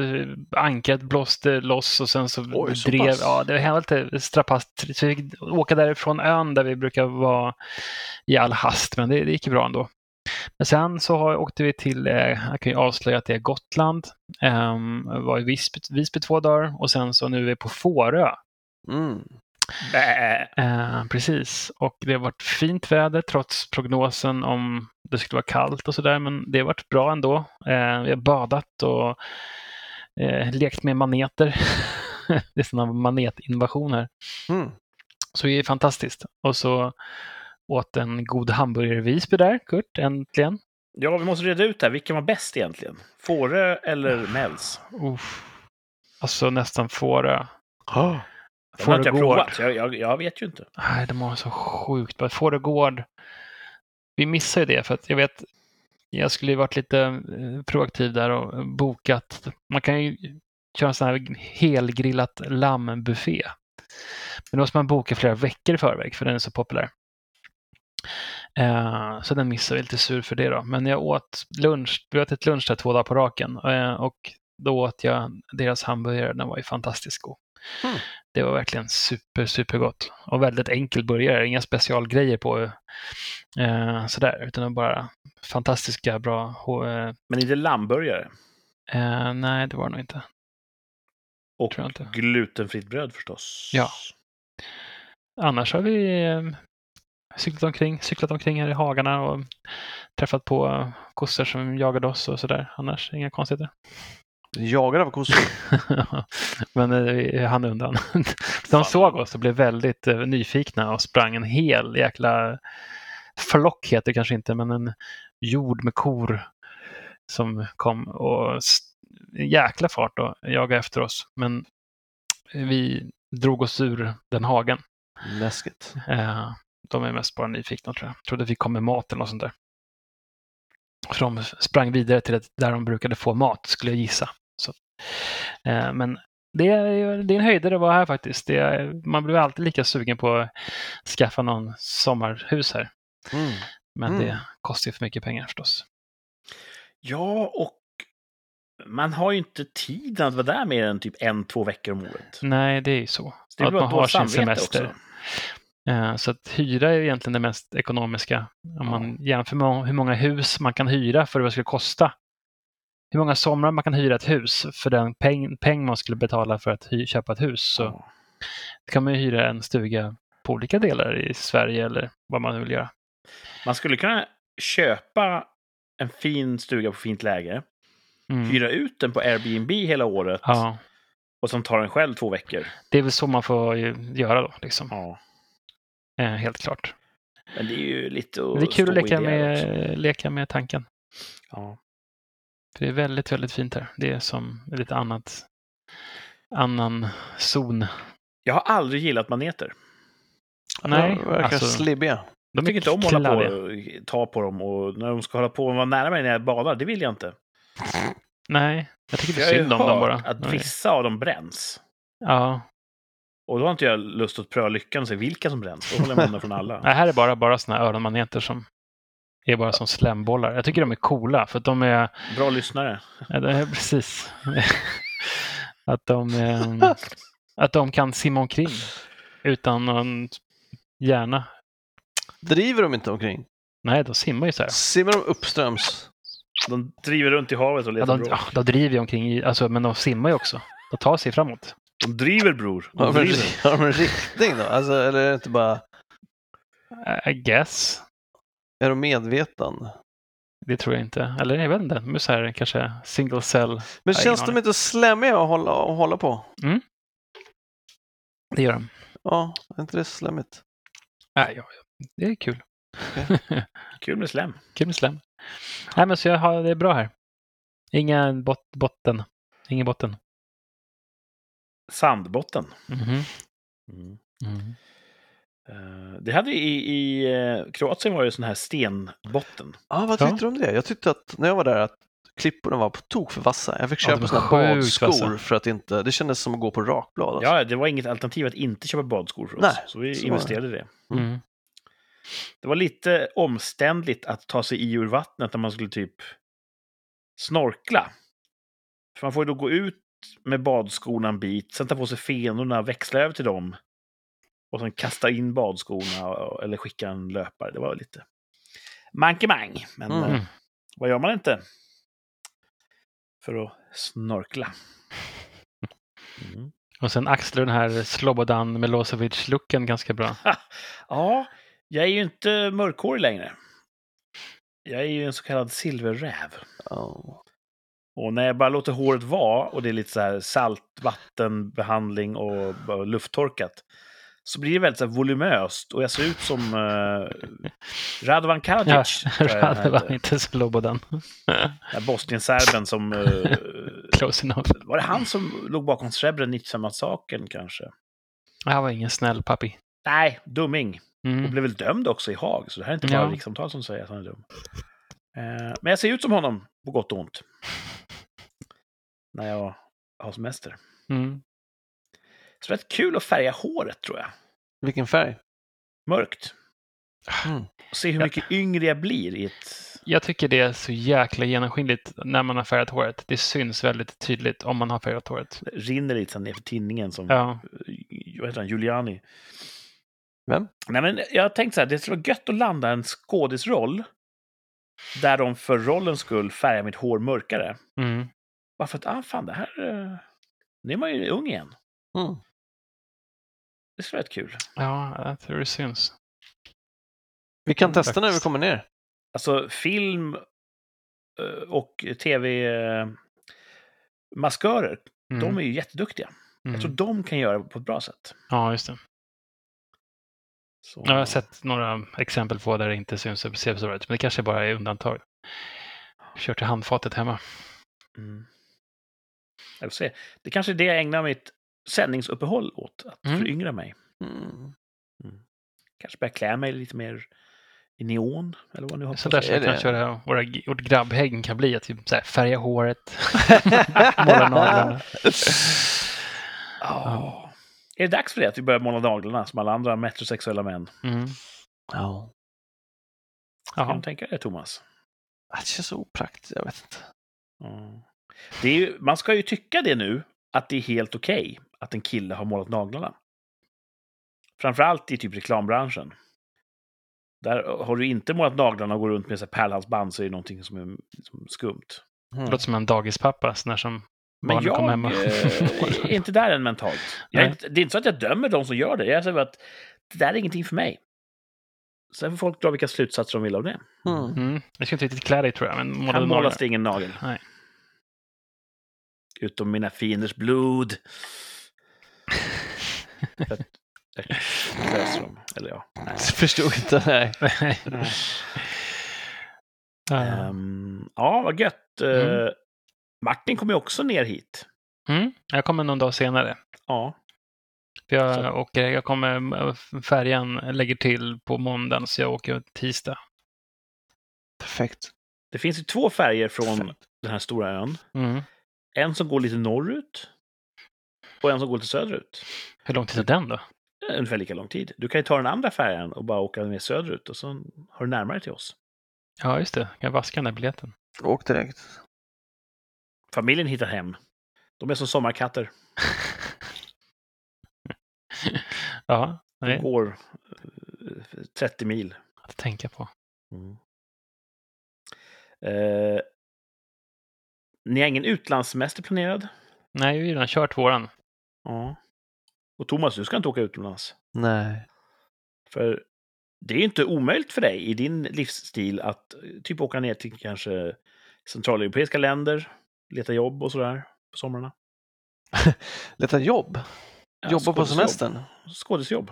ankaret blåste loss och sen så Oj, så drev, pass. ja det var lite strapass. Så vi fick åka därifrån ön där vi brukar vara i all hast, men det, det gick bra ändå. Men sen så har, åkte vi till, eh, jag kan ju avslöja att det är Gotland, um, var i Visby, Visby två dagar och sen så nu är vi på Fårö. Mm. Eh, precis, och det har varit fint väder trots prognosen om det skulle vara kallt och sådär, men det har varit bra ändå. Eh, vi har badat och eh, lekt med maneter. det är sådana manetinvasioner. Mm. Så det är fantastiskt. Och så åt en god hamburgare i Visby där, Kurt, äntligen. Ja, vi måste reda ut det här. Vilken var bäst egentligen? Fårö eller Mells? Uff. Alltså nästan Fårö. Ah. Den har inte jag provat, jag, jag, jag vet ju inte. Nej, de har så sjukt bra. Fårögård. Vi missar ju det för att jag vet, jag skulle ju varit lite eh, proaktiv där och bokat. Man kan ju köra en sån här helgrillat lammbuffé. Men då måste man boka flera veckor i förväg för den är så populär. Eh, så den missar vi lite sur för det då. Men jag åt lunch, vi åt ett lunch där två dagar på raken eh, och då åt jag deras hamburgare. Den var ju fantastiskt god. Mm. Det var verkligen super, super gott. Och väldigt enkel burgare, inga specialgrejer på eh, sådär, utan bara fantastiska, bra... Eh, Men inte lammburgare. eh, nej, det var det nog inte. Och inte. glutenfritt bröd förstås. Ja. Annars har vi eh, cyklat omkring, cyklat omkring här i hagarna och träffat på eh, kossor som jagade oss och sådär. Annars inga konstigheter. Jagad av kossor. Men eh, vi hann undan. De såg oss och blev väldigt eh, nyfikna och sprang en hel jäkla flock heter det kanske inte, men en jord med kor som kom och jäkla fart och jagade efter oss. Men vi drog oss ur den hagen. Läskigt. Eh, De är mest bara nyfikna tror jag. Trodde vi kom med mat eller något sånt där. För de sprang vidare till där de brukade få mat, skulle jag gissa. Så, eh, men det är, det är en höjdare att vara här faktiskt. Är, man blir alltid lika sugen på att skaffa någon sommarhus här. Mm. Men Mm. det kostar ju för mycket pengar förstås. Ja, och man har ju inte tiden att vara där mer än typ en, två veckor om året. Nej, det är ju så. Så att man har ha sin semester. också. Eh, Så att hyra är egentligen det mest ekonomiska. Om man jämför med hur många hus man kan hyra för vad det skulle kosta. Hur många somrar man kan hyra ett hus för den peng, peng man skulle betala för att hy, köpa ett hus. Så Ja. kan man ju hyra en stuga på olika delar i Sverige eller vad man nu vill göra. Man skulle kunna köpa en fin stuga på fint läge, Mm. hyra ut den på Airbnb hela året Ja, och sen ta den själv två veckor. det är väl så man får göra då. Liksom. Ja. Eh, helt klart. Men det är ju lite Men det är kul att leka med, också. leka med tanken. Ja. För det är väldigt, väldigt fint här. Det är som lite annat, annan zon. Jag har aldrig gillat maneter. Nej, De verkar alltså, slibbiga. de Jag tycker inte om att hålla på och ta på dem och när de ska hålla på och vara nära mig när jag badar, det vill jag inte. Nej, jag tycker det är synd om dem bara. att Nej. vissa av dem bränns. Ja, Och då har inte jag lust att pröva lyckan och se vilka som bränns. Då håller jag mig undan från alla. Nej, här är bara, bara såna öronmaneter som är bara som slembollar. Jag tycker de är coola för att de är, Bra lyssnare. ja, det är precis, att de, är, att de kan simma omkring utan någon hjärna. Driver de inte omkring? Nej, de simmar ju så här. Simmar de uppströms? De driver runt i havet och Ja, letar de, bror. ja, de driver ju omkring, alltså, men de simmar ju också. De tar sig framåt. De driver bror. Har De de, en, driver. har de en riktning då? Alltså, eller är det inte bara... I guess. Är de medvetande? Det tror jag inte. Eller jag vet inte. De är så här kanske single cell. Men känns de inte slemmiga att hålla, att hålla på? Det gör de. Ja, är inte det slemmigt? Nej, ja, det är kul. Kul med slem. Kul med slem. Nej, men så jag har, det är bra här. Inga bot, botten. Ingen botten. Sandbotten. Mhm. Mm. Mm. Eh, Det hade i, i eh, Kroatien var det sån här stenbotten. Ja, vad Ja. tyckte du om det? Jag tyckte att när jag var där att klipporna var på tok för vassa. Jag fick Ja, köpa är såna badskor vassa. för att inte... Det kändes som att gå på rakblad. Alltså. Ja, det var inget alternativ att inte köpa badskor för oss. Nej, så vi så det. investerade i det. Mm. Det var lite omständligt att ta sig i ur vattnet när man skulle typ snorkla. För man får ju då gå ut med badskorna en bit, sen ta på sig fenorna, växla över till dem. Och sen kasta in badskorna och- eller skicka en löpare. Det var lite mankemang. Men Mm. eh, vad gör man inte? För att snorkla. Mm. Och sen axlar den här Slobodan Milosevic-looken ganska bra. Ja, jag är ju inte mörkhårig längre. Jag är ju en så kallad silverräv. Ja. Och när jag bara låter håret vara och det är lite så här saltvattenbehandling och bara lufttorkat så blir det väldigt så här volumöst och jag ser ut som uh, Radovan Ja, Karadzic. var hette. inte Slobodan. Bosnien-serben som... eh, Close enough. var det han som låg bakom Srebrenica-massakern kanske? Han var ingen snäll pappi. Nej, dumming. Och Mm. blev väl dömd också i Haag, så det här är inte bara Ja. rikssamtal som säger att han är dum. Eh, men jag ser ut som honom, på gott och ont. När jag har semester. Mm. Så det är rätt kul att färga håret, tror jag. Vilken färg? Mörkt. Mm. Och se hur Ja. mycket yngre jag blir i ett... Jag tycker det är så jäkla genomskinligt när man har färgat håret. Det syns väldigt tydligt om man har färgat håret. Det rinner lite ner för tinningen som... Ja, Vad heter han? Giuliani. Vem? Nej, men jag har tänkt så här, det skulle vara gött att landa en skådisroll där de för rollens skull färgar mitt hår mörkare. mm. Bara för att, ah fan, det här... eh, Nu är man ju ung igen. Mm. Det skulle vara rätt kul. ja jag tror det syns. Vi kan Mm, testa när vi kommer ner. Alltså film eh, och tv-maskörer, Mm. de är ju jätteduktiga. mm. Jag tror de kan göra det på ett bra sätt. Ja, just det. Så, Jag har sett några exempel på där det inte syns och ser så bra ut, men det kanske bara är undantag. Kör till handfatet hemma. Mm. Jag får se. Det kanske är det jag ägnar mitt sändningsuppehåll åt, att Mm. föryngra mig. Mm. Kanske börja klä mig lite mer i neon, eller vad ni hoppas. Så där Är vi det- köra våra, vårt grabbhägn kan bli att typ så här, färga håret, måla naglarna. Ja. Är det dags för det, att vi börjar måla naglarna som alla andra metrosexuella män? Mm. Ja. Kan du tänka dig det, Thomas? Det känns så opraktiskt, jag vet inte. Är ju, man ska ju tycka det nu, att det är helt okej att en kille har målat naglarna. Framförallt i typ reklambranschen. Där har du inte målat naglarna och går runt med så här pärlhalsband så är det någonting som är som skumt. Mm. Det låter som en dagispappa sån där som Men jag kommer hem och eh, är inte där än mentalt. Jag det är inte så att jag dömer de som gör det. Jag säger bara att det där är ingenting för mig. Sen får folk dra vilka slutsatser de vill av det. Mm. Mm. Jag ska inte riktigt klä dig tror jag, men Här målas det ingen nagel. Nej. Utom mina fienders blod. Dem. Eller ja. Nej. Förstod inte, nej. Nej. Ja. Ehm, ja, vad gött. Eh, Mm. Martin kommer ju också ner hit. Mm. Jag kommer någon dag senare. Ja. För jag, åker, jag kommer, färjan lägger till på måndagen så jag åker tisdag. Perfekt. Det finns ju två färger från Perfekt. den här stora ön. Mm. En som går lite norrut. Och en som går lite söderut. Hur lång tid är den då? Är Ungefär lika lång tid. Du kan ju ta den andra färjan och bara åka mer söderut och så har du närmare till oss. Ja, just det. Jag vaska den där biljetten. Åk direkt. Familjen hittar hem. De är som sommarkatter. ja, De nej, går eh, 30 mil. att tänka på. Eh, ni har ingen utlandssemester planerad? Nej, vi har redan kört våran. Ja. Och Thomas, du ska inte åka utomlands. Nej. För det är ju inte omöjligt för dig i din livsstil att eh, typ åka ner till kanske centraleuropeiska länder, leta jobb och sådär på somrarna. Leta jobb? Ja, Jobba på semestern? Skådisjobb.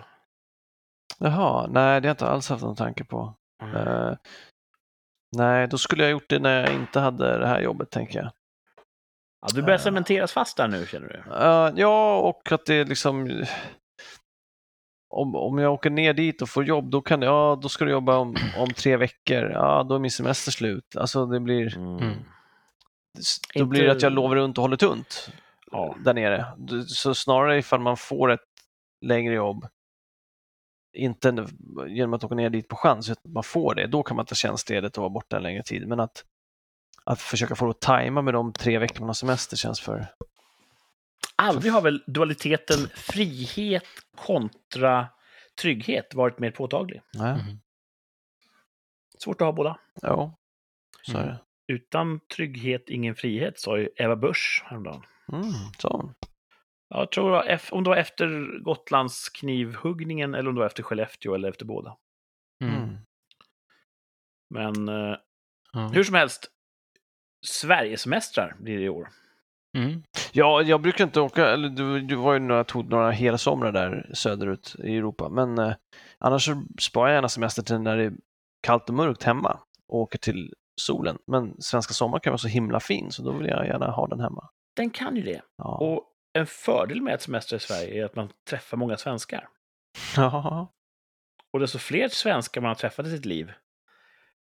Jaha, nej det har jag inte alls haft någon tanke på. Eh, nej, då skulle jag gjort det när jag inte hade det här jobbet, tänker jag. Ja, du börjar Ja. cementeras fast där nu, känner du? Eh, ja, och att det är liksom... Om, om jag åker ner dit och får jobb, då, kan, ja, då ska du jobba om, om tre veckor. Ja, då är min semester slut. Alltså det blir, Mm. då blir det att jag lovar runt och håller tunt Ja. där nere. Så snarare ifall man får ett längre jobb, inte genom att åka ner dit på chans, utan att man får det, då kan man ta tjänstledigt och vara borta en längre tid. Men att, att försöka få det att tajma med de tre veckor man har semester känns för... Aldrig har väl dualiteten frihet kontra trygghet varit mer påtaglig. Nej, Mm. Svårt att ha båda. ja, så är Mm. det. Utan trygghet, ingen frihet, sa ju Eva Busch häromdagen. Mm, så. Ja, Jag tror det var om det var efter Gotlands knivhuggningen eller om det var efter Skellefteå eller efter båda. Mm. Mm. Men eh, Ja. hur som helst, Sverigesemestrar blir det i år. Mm. Ja, jag brukar inte åka, eller du, du var ju några, tog några helsomrar där söderut i Europa, men eh, annars så sparar jag gärna semester till när det är kallt och mörkt hemma och åker till solen. Men svenska sommar kan vara så himla fin, så då vill jag gärna ha den hemma. Den kan ju det. Ja. Och en fördel med att semestra i Sverige är att man träffar många svenskar. Ja. Och desto fler svenskar man har träffat i sitt liv,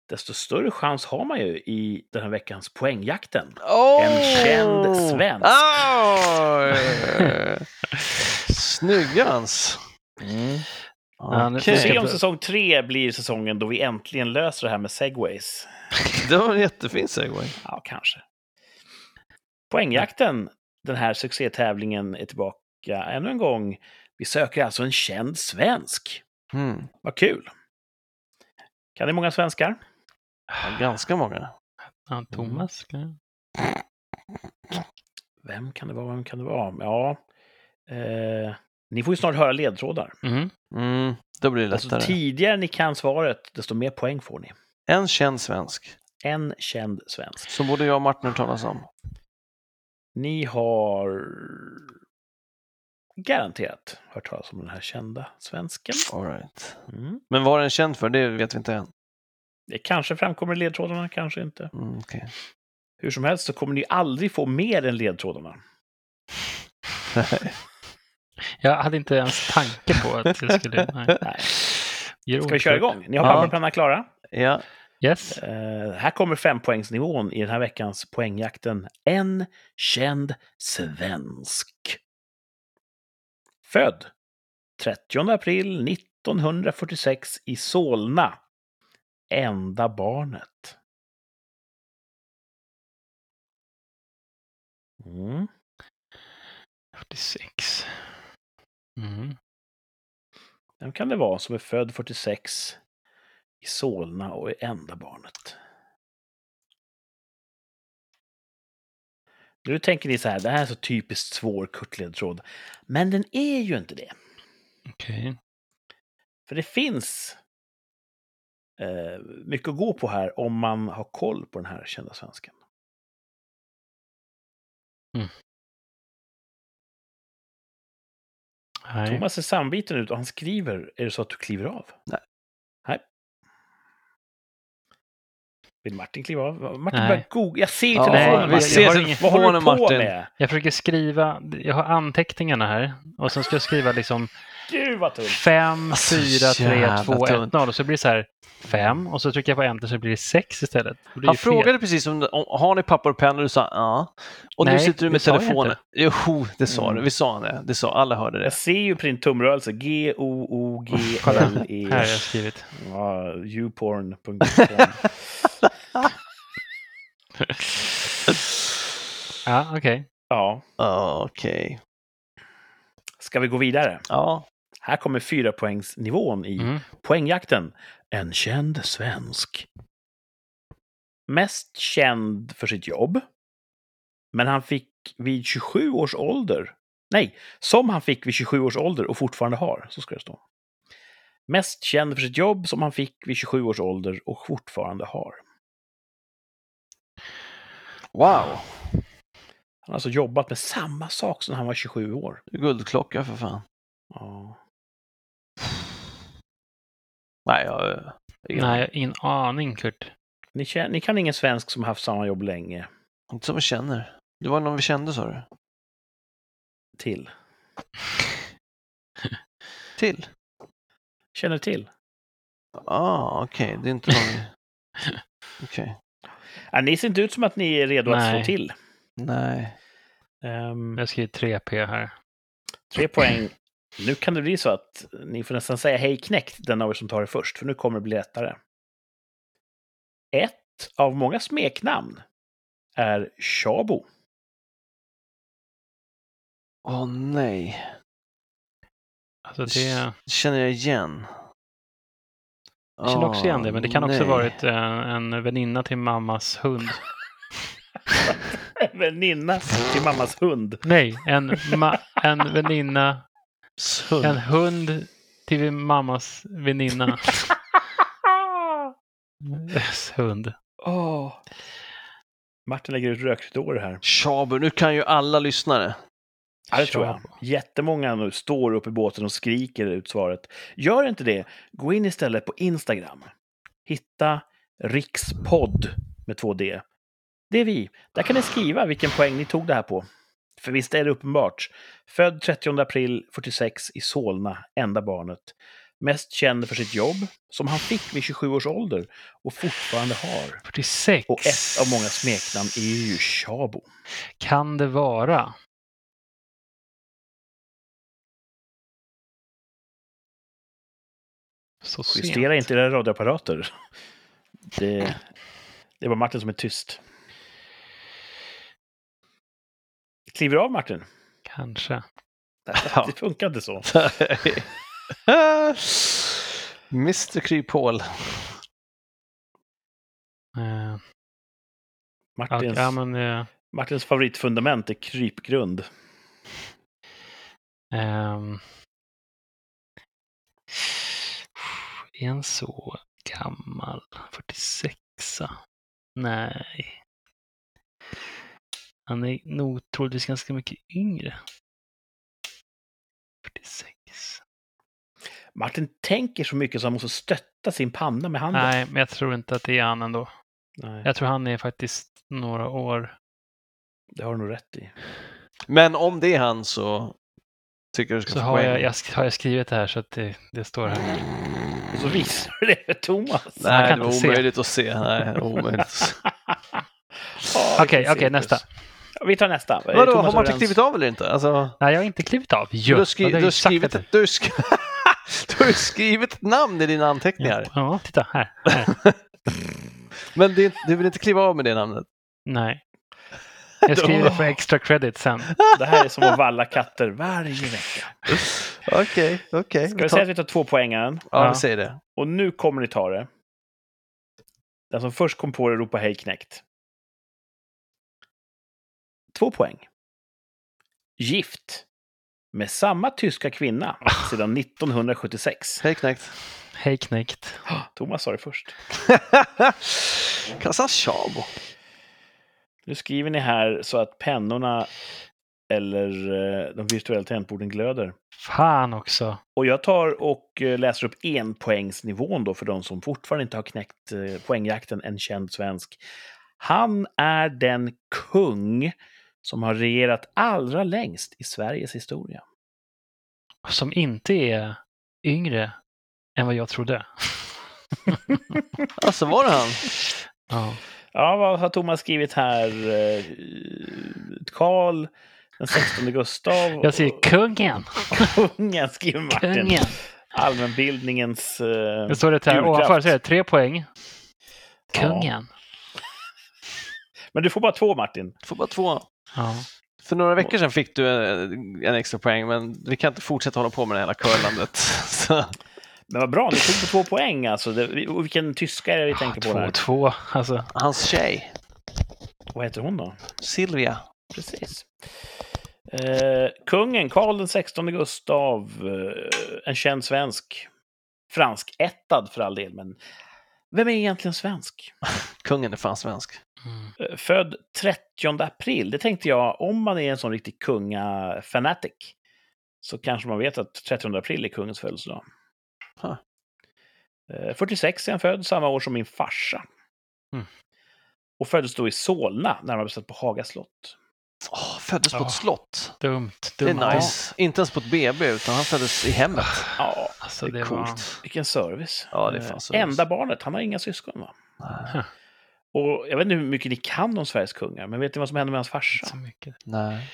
desto större chans har man ju i den här veckans poängjakten. En känd svensk. Oh! Snyggans! Nu Okej. får Se om säsong tre blir säsongen då vi äntligen löser det här med segways. Det var en jättefin segway. Ja, kanske. Poängjakten, den här succétävlingen, är tillbaka ännu en gång. Vi söker alltså en känd svensk. Mm. Vad kul! Kan ni många svenskar? Ja, ganska många. Ja, Thomas? kan- Vem kan det vara? Vem kan det vara? Ja, eh, ni får ju snart höra ledtrådar. Mm. Mm, då blir det Alltså, lättare. tidigare ni kan svaret, desto mer poäng får ni. En känd svensk, En känd svensk. som både jag och Martin har talas om. Ni har garanterat hört talas om den här kända svensken. All right. Mm. Men vad är den känd för, det vet vi inte än. Det kanske framkommer i ledtrådarna, kanske inte. Mm, okej. Hur som helst så kommer ni aldrig få mer än ledtrådarna. Jag hade inte ens tanke på att jag skulle... Nej. Nej. Ska vi köra igång? Ni har Ja. papper och penna klara? ja, Yes. Eh, här kommer fempoängsnivån i den här veckans poängjakten. En känd svensk. Född 30 april 1946 i Solna. Enda barnet. Mm. 46. Mm. Vem kan det vara som är född 46 i Solna och är enda barnet? Nu tänker ni så här, det här är så typiskt svår kuttledtråd. Men den är ju inte det. Okej. För det finns eh, mycket att gå på här om man har koll på den här kända svensken. Nej. Thomas ser samviten ut och han skriver. Är det så att du kliver av? Nej. Nej. Vill Martin kliva av? Martin Nej. börjar googla. Jag ser Ja, telefonen. vi ser Vad har- Vad håller du på Martin. med? Jag försöker skriva, jag har anteckningarna här och sen ska jag skriva liksom Gud vad tunt! 5, Alltså, 4, 3, jävla 2, 1, tunt. 0. Och så blir det så här 5 och så trycker jag på enter så blir det 6 istället. Det Han frågade precis om, om har ni papper och penna och du sa ja. Och nu Nej, sitter du med telefonen. Jo, det sa Mm. du. Vi sa det. Det sa alla hörde det. Jag ser ju på din tumrörelse. G-O-O-G-L-E. Här har jag skrivit. Ja, youporn.com. Ja, okej. Ja, Ja, Okej. ska vi gå vidare? Ja. Här kommer fyra poängsnivån i Mm. poängjakten. En känd svensk. Mest känd för sitt jobb. Men han fick vid 27 års ålder, nej, som han fick vid 27 års ålder och fortfarande har, så ska det stå. Mest känd för sitt jobb som han fick vid 27 års ålder och fortfarande har. Wow. Han har alltså jobbat med samma sak som han var 27 år. Guldklocka för fan. Ja. Nej, jag... ingen Nej, aning. ingen aning Kurt. Ni, kän- ni kan ingen svensk som har haft samma jobb länge Inte som vi känner. Det var någon vi kände sa du? till. Till? Känner till? Ah, okej. Det är inte någon. Okej. Ja, ni ser inte ut som att ni är redo att Nej. slå till. Nej. Ehm, Jag skriver 3P här. tre poäng. Nu kan det bli så att ni får nästan säga hej knäckt, den av er som tar det först, för nu kommer det bli lättare. Ett av många smeknamn är Shabo. Åh nej. Alltså det, Det känner jag igen. jag känner också igen det, men det kan också nej. varit eh, en väninna till mammas hund. Väninna till mammas hund. Nej, en, ma- en väninna, Hund. en hund till mammas väninna. hund. Åh. Martin lägger ut rökridåer här. Tjabu, nu kan ju alla lyssnare. Ja, det tror jag. Jättemånga nu står upp i båten och skriker ut svaret. Gör inte det. Gå in istället på Instagram. Hitta rikspodd med två D. Det är vi. Där kan ni skriva vilken poäng ni tog det här på. För visst är det uppenbart. Född 30 april 46 i Solna, enda barnet. Mest känd för sitt jobb, som han fick vid 27 års ålder och fortfarande har. 46. Och ett av många smeknamn är ju Shabo. Kan det vara? Så sent. Justera inte era radioapparater. Det, det var Martin som är tyst. Kliver av Martin? Kanske. Ja. Det funkar inte så. Mr Kryphål. Eh, Martins, ja, men, eh, Martins favoritfundament är krypgrund. ehm, är en så gammal? 46 Nej. Han är nog troligtvis ganska mycket yngre. 46. Martin tänker så mycket så han måste stötta sin panna med handen. Nej, men jag tror inte att det är han ändå. Nej, Jag tror han är faktiskt några år. det har du nog rätt i. Men om det är han så tycker jag du ska Så få har poäng. jag, jag, sk- har jag skrivit det här så att det, det står här. Och så visar du det för Thomas. Nej, det var se. omöjligt att se. Nej, omöjligt. att se. Okej, okej, cirkus. nästa. Ja, Vi tar nästa. Är Vadå, Thomas har Martin överens? klivit av eller inte? Alltså, Nej, jag har inte klivit av. Jo, du har, skri- du, har skrivit ett, du, sk- du har skrivit ett namn i dina anteckningar. Ja, titta här. här. Men det, du vill inte kliva av med det namnet? Nej. Jag skriver för extra credit sen. Det här är som att valla katter varje vecka. Okej, okej. Ska vi säga att vi tar två poängen? Ja, Ja. vi säger det. Och nu kommer ni ta det. Den som först kom på det ropar hej knäckt. Två poäng. Gift. Med samma tyska kvinna sedan 1976. Hej knäckt. Hej knäckt. Thomas sa det först. Kassan Tjabo. Nu skriver ni här så att pennorna eller eh, de virtuella tangentborden glöder. Fan också. Och jag tar och eh, läser upp enpoängsnivån då för de som fortfarande inte har knäckt eh, poängjakten, en känd svensk. Han är den kung som har regerat allra längst i Sveriges historia. som inte är yngre än vad jag trodde. Alltså var det han? Ja. Ja, vad har Thomas skrivit här? Eh, Karl den 16 Gustav. Jag säger kungen! Kungen, skriver Martin. Kungen! Allmänbildningens... eh, Det står det här ovanför, så är det tre poäng. Ja. Kungen. Men du får bara två, Martin. Får bara två. Ja. För några veckor sedan fick du en, en extra poäng, men vi kan inte fortsätta hålla på med det hela curlandet. Men vad bra, ni tog på två poäng alltså. Det, vilken tyska är det vi tänker på Två, där? två. Alltså, hans tjej, Vad heter hon då? Silvia. Precis. Eh, kungen, Karl den 16 Gustav, eh, en känd svensk. Fransk-ättad för all del, men vem är egentligen svensk? Kungen är fan svensk. mm. Eh, Född 30 april. Det tänkte jag, om man är en sån riktig kunga-fanatic så kanske man vet att 30 april är kungens födelsedag. Huh. Eh, 46 är han född, samma år som min farsa. Mm. Och föddes då i Solna, närmare bestämt på Haga slott. Åh, föddes på Ja. ett slott. Dumt. Det är dumt. nice. Inte ens på ett BB, utan han föddes i hemmet. Ja, Alltså, Det det är var... coolt. vilken service. Ja, det är fan Eh, service. Enda barnet, han har inga syskon va? Nej. Och jag vet inte hur mycket ni kan om Sveriges kungar, men vet ni vad som hände med hans farsa? Så mycket. Nej.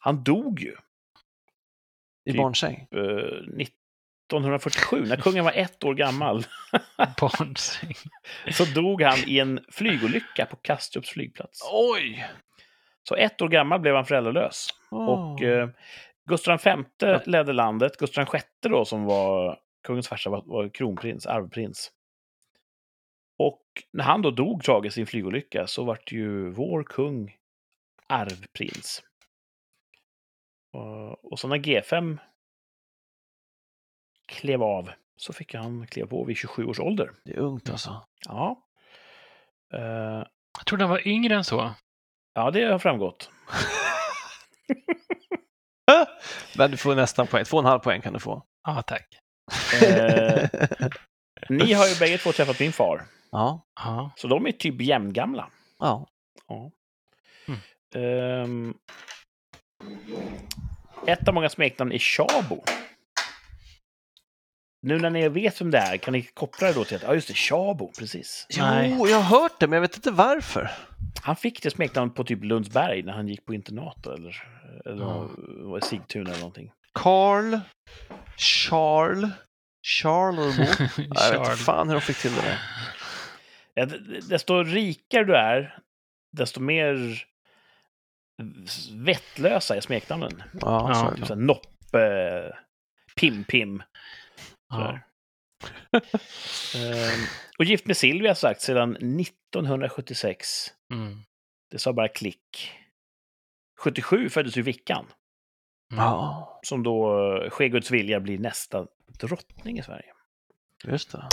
Han dog ju I Typ. barnsäng. eh, 1947, när kungen var ett år gammal. Barnsäng. så dog han i en flygolycka på Kastrups flygplats. Oj! Så ett år gammal blev han föräldralös. Och eh, Gustav V ledde landet. Gustav VI då, som var kungens farsa, var, var kronprins, arvprins. Och när han då dog tragiskt i en flygolycka så vart ju vår kung arvprins. Och, och så när G5 klev av så fick han kliva på vid 27 års ålder. Det är ungt alltså. Ja. Eh, Jag trodde han var yngre än så. Ja, det har framgått. Men du får nästan poäng. Två och en halv poäng kan du få. Ja, tack. Eh, ni har ju bägge två träffat min far. ja. Så de är typ jämngamla. ja. Ja. Mm. Ehm, ett av många smeknamn är Tjabo. Nu när ni vet vem det är, kan ni koppla det då till att, ja just det, Tjabo, precis. Nej. Jo, jag har hört det, men jag vet inte varför. Han fick det smeknamnet på typ Lundsberg när han gick på internat eller, eller i Sigtuna eller någonting. Carl, Charles, Charlemo. Jag vet inte Charles. fan hur de fick till det där. Ja, desto rikare du är, desto mer vettlösa är smeknamnen. Ja, Ja. Typ det. såhär Noppe, Pim-Pim. Ja. Ehm, och gift med Silvia sagt sedan 1976. Mm. Det sa bara klick. 77 föddes ju Vickan, Mm. Ja, som då eh, sker Guds vilja blir nästa drottning i Sverige. just det.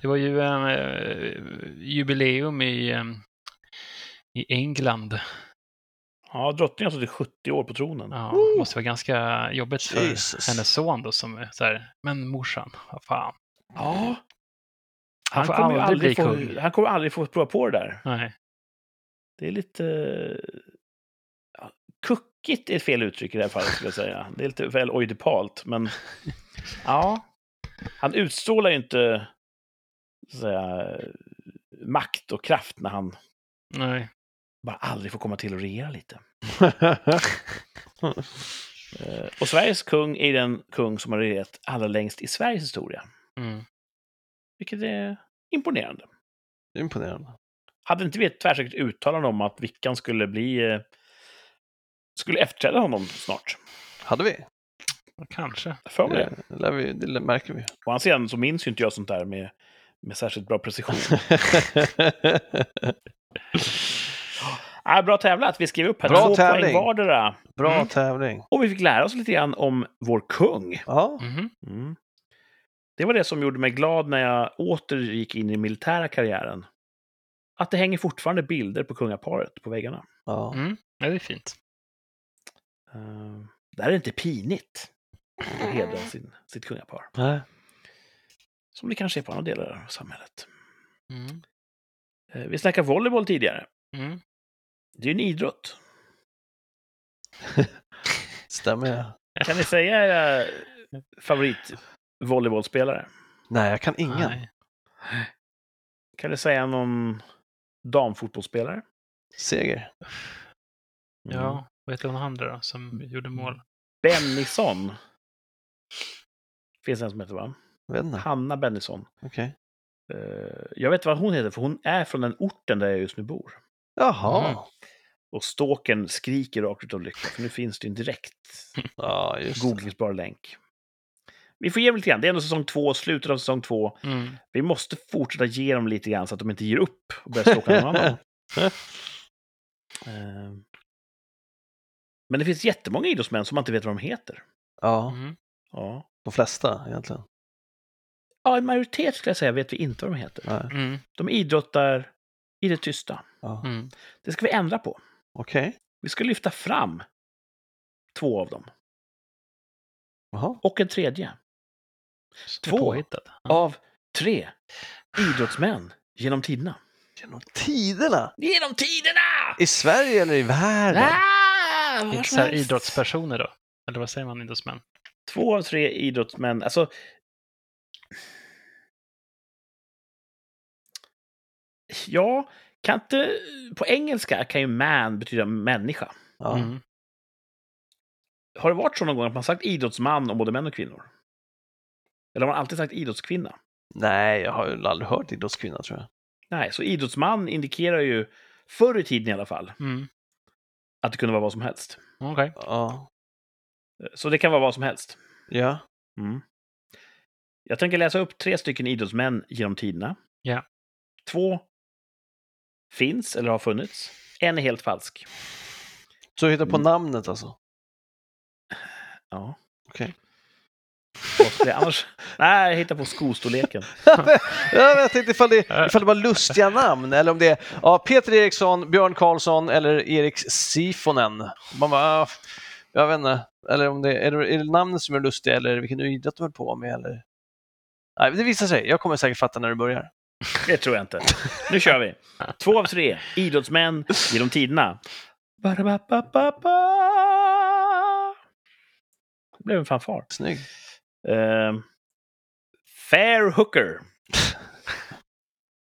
Det var ju en eh, jubileum i, eh, i England. Ja, drottningen har suttit 70 år på tronen. Ja, det måste vara ganska jobbigt för Jesus. hennes son då som är så här, men morsan, vad fan. Ja. Han Han kommer, aldrig aldrig få, kung. han kommer aldrig få prova på det där. Nej. Det är lite... Ja, kuckigt är fel uttryck i det här fallet, skulle jag säga. Det är lite väl oidipalt, men... Ja. Han utstrålar ju inte så att säga, makt och kraft när han Nej. Bara aldrig får komma till och regera lite. Eh, Och Sveriges kung är den kung som har regerat allra längst i Sveriges historia. Mm. Vilket är imponerande. Det är imponerande. Hade inte vi ett tvärsäkert uttalande om att Vickan skulle bli... eh, Skulle efterträda honom snart? Hade vi? Kanske. För mig det. Vi, det märker vi. Å andra sidan så minns ju inte jag sånt där med, med särskilt bra precision. ah, bra tävlat! Vi skrev upp här Bra två tävling. poäng vardera. Bra Mm. tävling. Och vi fick lära oss lite grann om vår kung. Ja, Mhm. Mm. Det var det som gjorde mig glad när jag åter gick in i militära karriären. Att det hänger fortfarande bilder på kungaparet på väggarna. ja. Mm. Ja, det är fint. Uh, där är det inte pinigt att hedra sin, sitt kungapar. Nej. Som det kanske är på andra delar av samhället. Mm. Eh, vi snackade volleyboll tidigare. Mm. Det är en idrott. Stämmer. Kan ni säga era favoritvolleybollspelare? Nej, jag kan ingen. Nej. Kan ni säga någon damfotbollsspelare? Seger. Mm. Ja, vad heter hon andra då, som gjorde mål? Bennison. Finns en som heter va? Hanna Bennison. Okej. Eh, Jag vet vad hon heter, för hon är från den orten där jag just nu bor. Jaha. Mm. Och ståken skriker rakt ut av lycka, för nu finns det en direkt Ja, googlingsbar länk. Vi får ge dem lite grann. Det är ändå säsong två, slutet av säsong två. Mm. Vi måste fortsätta ge dem lite grann så att de inte ger upp och börjar stalka någon annan. Eh, Men det finns jättemånga idrottsmän som man inte vet vad de heter. Ja, Mm. Ja. de flesta egentligen. ja, en majoritet skulle jag säga vet vi inte vad de heter. Mm. De idrottar i det tysta. Ja. Mm. Det ska vi ändra på. Okej. Vi ska lyfta fram två av dem. Jaha. Och en tredje. Två. Ja. Av tre idrottsmän genom tiderna. Genom tiderna! Genom tiderna! I Sverige eller i världen? Ah, helst. idrottspersoner då? Eller vad säger man idrottsmän? Två av tre idrottsmän. Alltså... Ja, kan inte... På engelska kan ju man betyda människa. Ja. Mm. Har det varit så någon gång att man sagt idrottsman om både män och kvinnor? Eller har man alltid sagt idrottskvinna? Nej, jag har ju aldrig hört idrottskvinna tror jag. Nej, så idrottsman indikerar ju, förr i tiden i alla fall, Mm. att det kunde vara vad som helst. Okej. Ja. Så det kan vara vad som helst. Ja. Mm. Jag tänker läsa upp tre stycken idrottsmän genom tiderna. Ja. Två finns eller har funnits. En är helt falsk. Så hitta på Mm. namnet alltså? Ja. Okej. Jag annars? Nej, jag hittar på skostorleken. ja, jag tänkte ifall det, ifall det var lustiga namn eller om det är ja, Peter Eriksson, Björn Karlsson eller Erik Sifonen. Man bara, jag vet inte. Eller om det är, det, är det namnet som är lustiga eller vilken idrott du höll på med eller? Nej, det visar sig. Jag kommer säkert fatta när du börjar. Det tror jag inte. Nu kör vi. Två av tre idrottsmän genom tiderna. Ba-da-ba-ba-ba-ba. Det blev en fanfar. Snygg. Uh, Fair Hooker.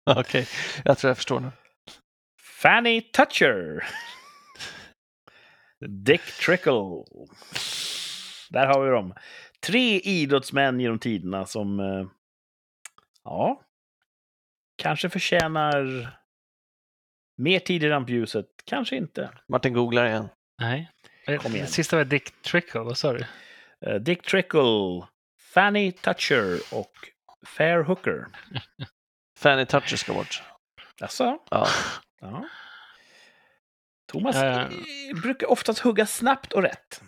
Okej, jag tror jag förstår nu. Fanny Toucher. Dick Trickle. Där har vi dem. Tre idrottsmän genom tiderna som, eh, ja, kanske förtjänar mer tid i rampljuset. Kanske inte. Martin googlar igen. Nej. Kom igen. Sista var Dick Trickle, vad sa du? Eh, Dick Trickle, Fanny Toucher och Fair Hooker. Fanny Toucher ska bort. Alltså, Ja. ja. Thomas Eh. eh, brukar oftast hugga snabbt och rätt.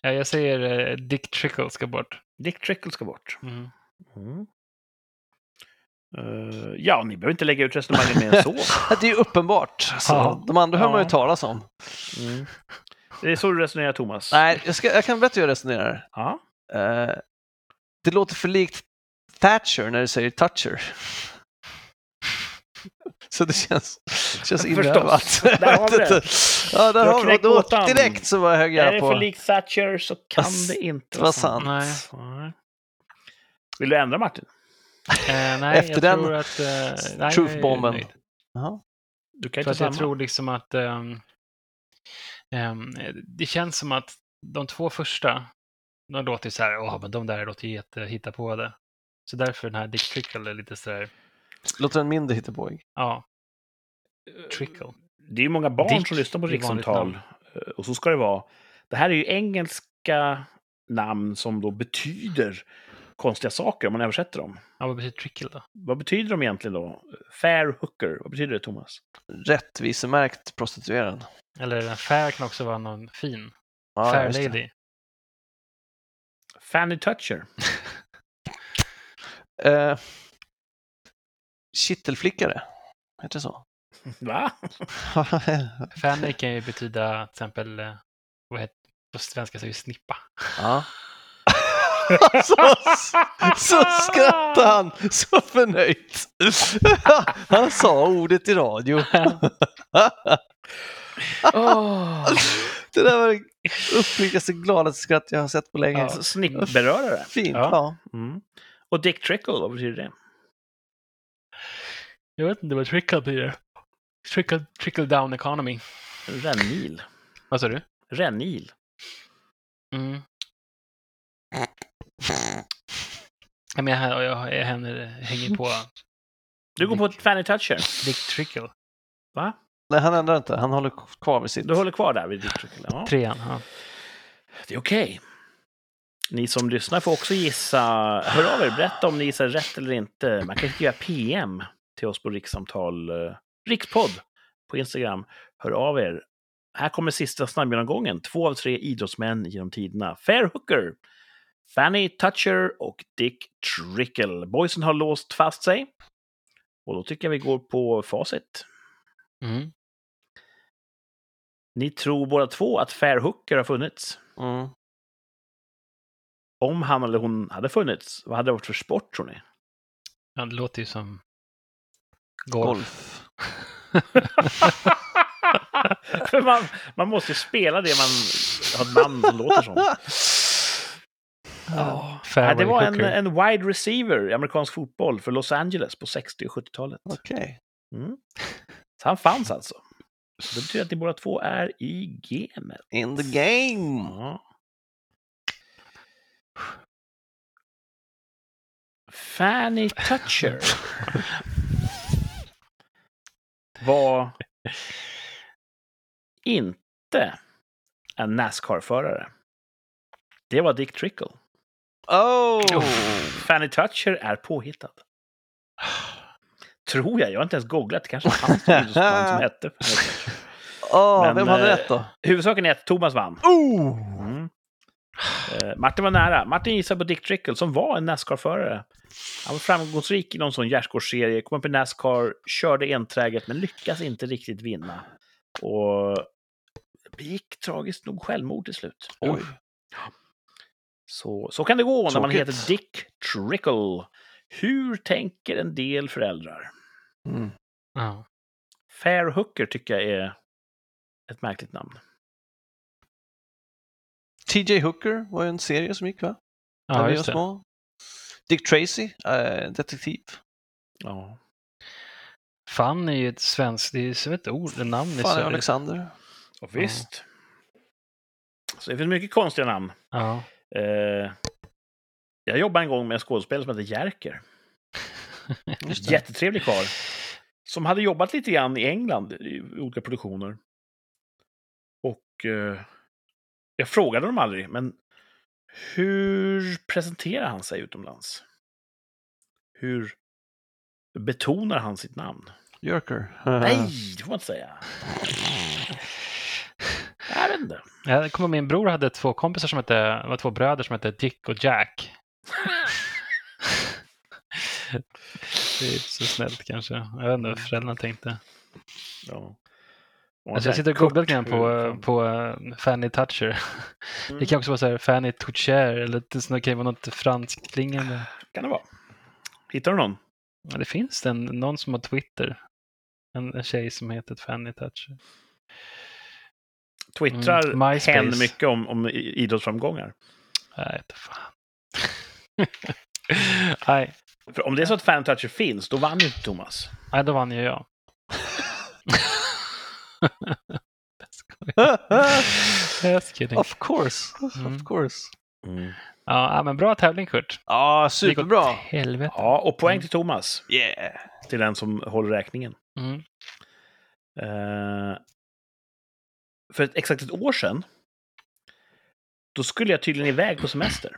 Ja, jag säger eh, Dick Trickle ska bort. Dick Trickle ska bort. Mm. Mm. Eh, ja, ni behöver inte lägga ut resonemanget mer än så. Det är ju uppenbart. Så Ja. De andra hör man ju Ja. talas om. Mm. Det är så du resonerar, Thomas. Nej, jag, ska, jag kan berätta hur jag resonerar. Ja. Eh, det låter för likt Thatcher när du säger toucher. Så det känns, känns inövat. Där har vi det. Ja, där har vi. Då, direkt så var jag högg Är jag det på. för likt Thatcher så kan Vad- det inte vara sant. sant. Nej. Vill du ändra, Martin? Eh, nej, Efter jag den tror att... Eh, nej, truthbomben. nöjd. Jaha. Du kan För inte jag tror liksom att ehm, ehm, det känns som att de två första, de låter så här, åh, men de där låter jätte på det. Så därför den här Dick Trickle är lite så här, Låter en mindre hittepåig. ja, Trickle. Det är ju många barn Dick som lyssnar på rikssamtal. Eh, Och så ska det vara. Det här är ju engelska namn som då betyder konstiga saker om man översätter dem. Ja, vad betyder Trickle då? Vad betyder de egentligen då? Fair hooker, vad betyder det Thomas? Rättvisemärkt prostituerad. Eller fair kan också vara någon fin. Ja, fair lady. Fanny Toucher. Eh, kittelflickare. Heter det så? Va? Fanny kan ju betyda till exempel, eh, vad heter på svenska säger vi snippa. ja. så, så skrattade han så förnöjt. Han sa ordet i radio. Det där var det uppriktigaste, gladaste skratt jag har sett på länge. Ja. Så Snittberörare. Fint, Ja. ja. Mm. Och Dick Trickle, vad betyder det? Jag vet inte vad trickle blir. Trickle, trickle down economy. Rännil. Vad sa du? Rännil. Mm. Ja, men jag, jag, jag hänger, hänger på Du går på ett Fanny Toucher. Dick Trickle. Va? Nej, han ändrar inte. Han håller kvar vid sitt. Du håller kvar där vid Dick Trickle? Ja, Trean. Ja. det är okej. Ni som lyssnar får också gissa. Hör av er, berätta om ni gissar rätt eller inte. Man kan skriva PM till oss på Rikssamtal, eh, Rikspodd på Instagram. Hör av er. Här kommer sista snabbgenomgången. Två av tre idrottsmän genom tiderna. Fair Hooker, Fanny Toucher och Dick Trickle. Boysen har låst fast sig. Och då tycker jag vi går på facit. Mm. Ni tror båda två att Fair Hooker har funnits. Mm. Om han eller hon hade funnits, vad hade det varit för sport tror ni? ja, det låter ju som golf. Golf. För man, man måste ju spela det man har ett namn som låter som. Ja. Det var en, en wide receiver i amerikansk fotboll för Los Angeles på 60 och 70-talet. Okej. Mm. Så han fanns alltså. Så det betyder att ni båda två är i gamet. In the game. Ja. Fanny Toucher var inte en Nascar-förare. Det var Dick Trickle. Oh! Fanny Toucher är påhittad. Tror jag. Jag har inte ens googlat. Det kanske fanns idrottsman som hette. Åh, Men, vem hade eh, rätt då? Huvudsaken är att Thomas vann. Oh! Mm. Eh, Martin var nära. Martin gissade på Dick Trickle som var en Nascar-förare. Han var framgångsrik i någon sån gärdsgårdsserie, kom upp i Nascar, körde enträget men lyckas inte riktigt vinna. Och begick tragiskt nog självmord till slut. Oj. Så, så kan det gå när man heter Dick Trickle. Hur tänker en del föräldrar? Mm. Ja. Fair Hooker tycker jag är ett märkligt namn. TJ Hooker var ju en serie som gick va? Ja, var just det. små. Dick Tracy, eh, detektiv. Ja. Fan är ju ett svenskt, det är som ett ord, ett namn i Sverige. Alexander. Och visst. Så det finns mycket konstiga namn. Ja. Eh, jag jobbade en gång med en skådespelare som hette Jerker. Jättetrevlig karl. Som hade jobbat lite grann i England i olika produktioner. Och eh, jag frågade dem aldrig, men hur presenterar han sig utomlands? Hur betonar han sitt namn? Jerker. Nej, det får man inte säga. Jag vet inte. Jag kommer min bror hade två kompisar som hette, var två bröder som hette Dick och Jack. det är inte så snällt kanske. Jag vet inte vad föräldrarna tänkte. Ja. Alltså jag sitter och googlar lite grann på, på uh, Fanny Toucher. Mm. Det kan också vara så här Fanny Toucher eller det kan vara något franskt klingande. kan det vara. Hittar du någon? Ja, det finns en, någon som har Twitter. En, en tjej som heter Fanny Toucher. Twittrar Mm, hen mycket om, om idrottsframgångar? Nej, fan. Nej, För om det är så att Fan Toucher finns, då vann ju inte Thomas. nej, då vann ju jag. Just kidding. of course. Mm. Of course. Ja, ja, men bra tävling Kurt. Ja, superbra. Helvete. Ja, och poäng till Thomas. Yeah. Till den som håller räkningen. Mm. Eh, för ett, exakt ett år sedan, då skulle jag tydligen iväg på semester.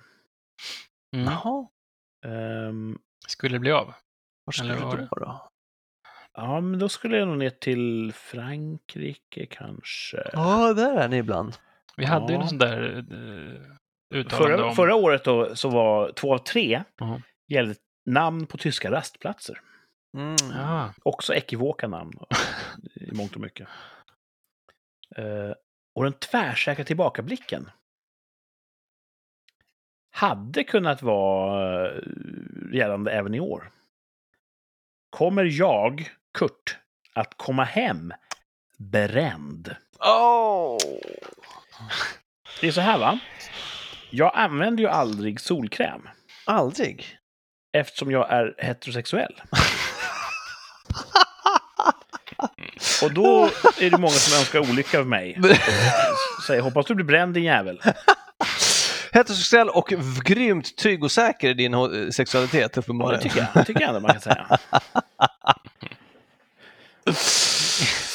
Mm. Jaha. Ehm, Skulle det bli av? Var skulle Eller du var då? det? då? ja, men då skulle jag nog ner till Frankrike kanske. Ja, där är ni ibland. Vi hade ju någon sån där uh, uttalande Förra, om... förra året då, så var två av tre Mhm. gällde namn på tyska rastplatser. Mm. Ja. Också ekivoka namn i mångt och mycket. Eh, och den tvärsäkra tillbakablicken hade kunnat vara eh, gällande även i år. Kommer jag, Kurt, att komma hem bränd? Oh. Det är så här va. Jag använder ju aldrig solkräm Aldrig. eftersom jag är heterosexuell. Och då är det många som önskar olycka för mig. Säger hoppas du blir bränd din jävel. Heterosexuell och grymt trygg och säker i din sexualitet Ja, det uppenbarligen. tycker jag. Det tycker jag ändå man kan säga.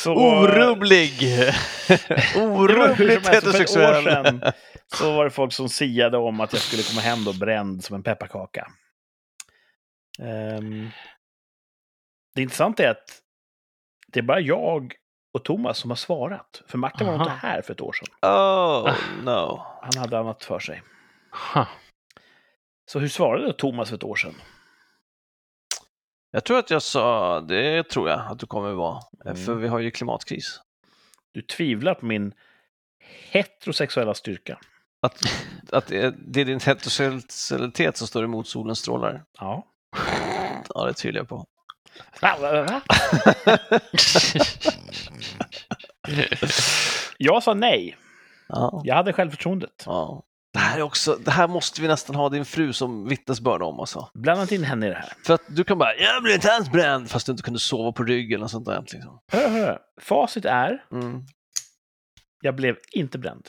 Så, Orubblig! Orubbligt helst, för ett år heterosexuell. sedan så var det folk som siade om att jag skulle komma hem då bränd som en pepparkaka. Ehm, det intressanta är att det är bara jag och Thomas som har svarat. För Martin var Aha. inte här för ett år sedan. Oh no. Han hade annat för sig. Ha. Så hur svarade Thomas för ett år sedan? Jag tror att jag sa, det tror jag att du kommer vara, Mm. för vi har ju klimatkris. Du tvivlar på min heterosexuella styrka. Att, att det är det är din heterosexualitet som står emot solens strålar. Ja. Ja, det tvivlar jag på. Jag sa nej. Ja. Jag hade självförtroendet. ja. Det här är också, det här måste vi nästan ha din fru som vittnesbörd om alltså. Inte in henne i det här. För att du kan bara, jag blev inte alls bränd, fast du inte kunde sova på ryggen och sånt där. Liksom. Hör, hör. Facit är, Mm. jag blev inte bränd.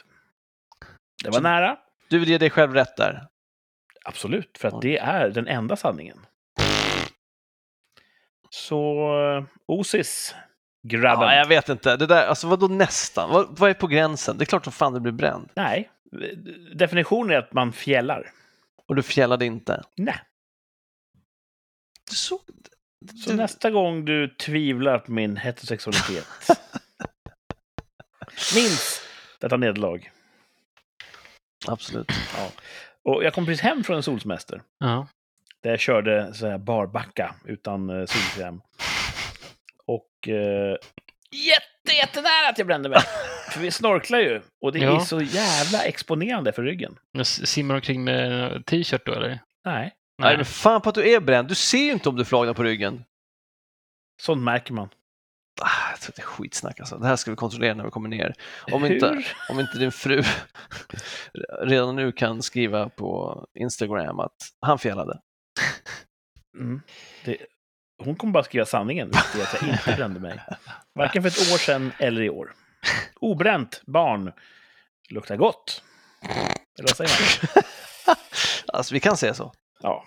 Det var Så- nära. Du vill ge dig själv rätt där. Absolut, för att det är den enda sanningen. Så, eh, Osis, grabben. Ja, jag vet inte. Det där, alltså vadå nästan? Vad, vad är på gränsen? Det är klart som fan du blir bränd. Nej, definitionen är att man fjällar. Och du fjällade inte. Nej. Du. Så du, nästa gång du tvivlar på min heterosexualitet, minns detta nederlag. Absolut. Och jag kom precis hem från en solsemester. Ja. Där jag körde så här barbacka utan eh, solkräm. Och eh, jätte, jättenära att jag brände mig. För vi snorklar ju. Och det är Ja. så jävla exponerande för ryggen. Men s- Simmar du omkring med t-shirt då eller? Nej, Nej, men fan på att du är bränd. Du ser ju inte om du flagnar på ryggen. sånt märker man. Ah, jag tror det är skitsnack alltså. Det här ska vi kontrollera när vi kommer ner. Om Hur? inte, om inte din fru redan nu kan skriva på Instagram att han fjällade. Mm. Det, hon kommer bara skriva sanningen, det att jag inte brände mig. Varken för ett år sedan eller i år. Obränt barn luktar gott. Eller vad säger man? Alltså vi kan säga så. Ja.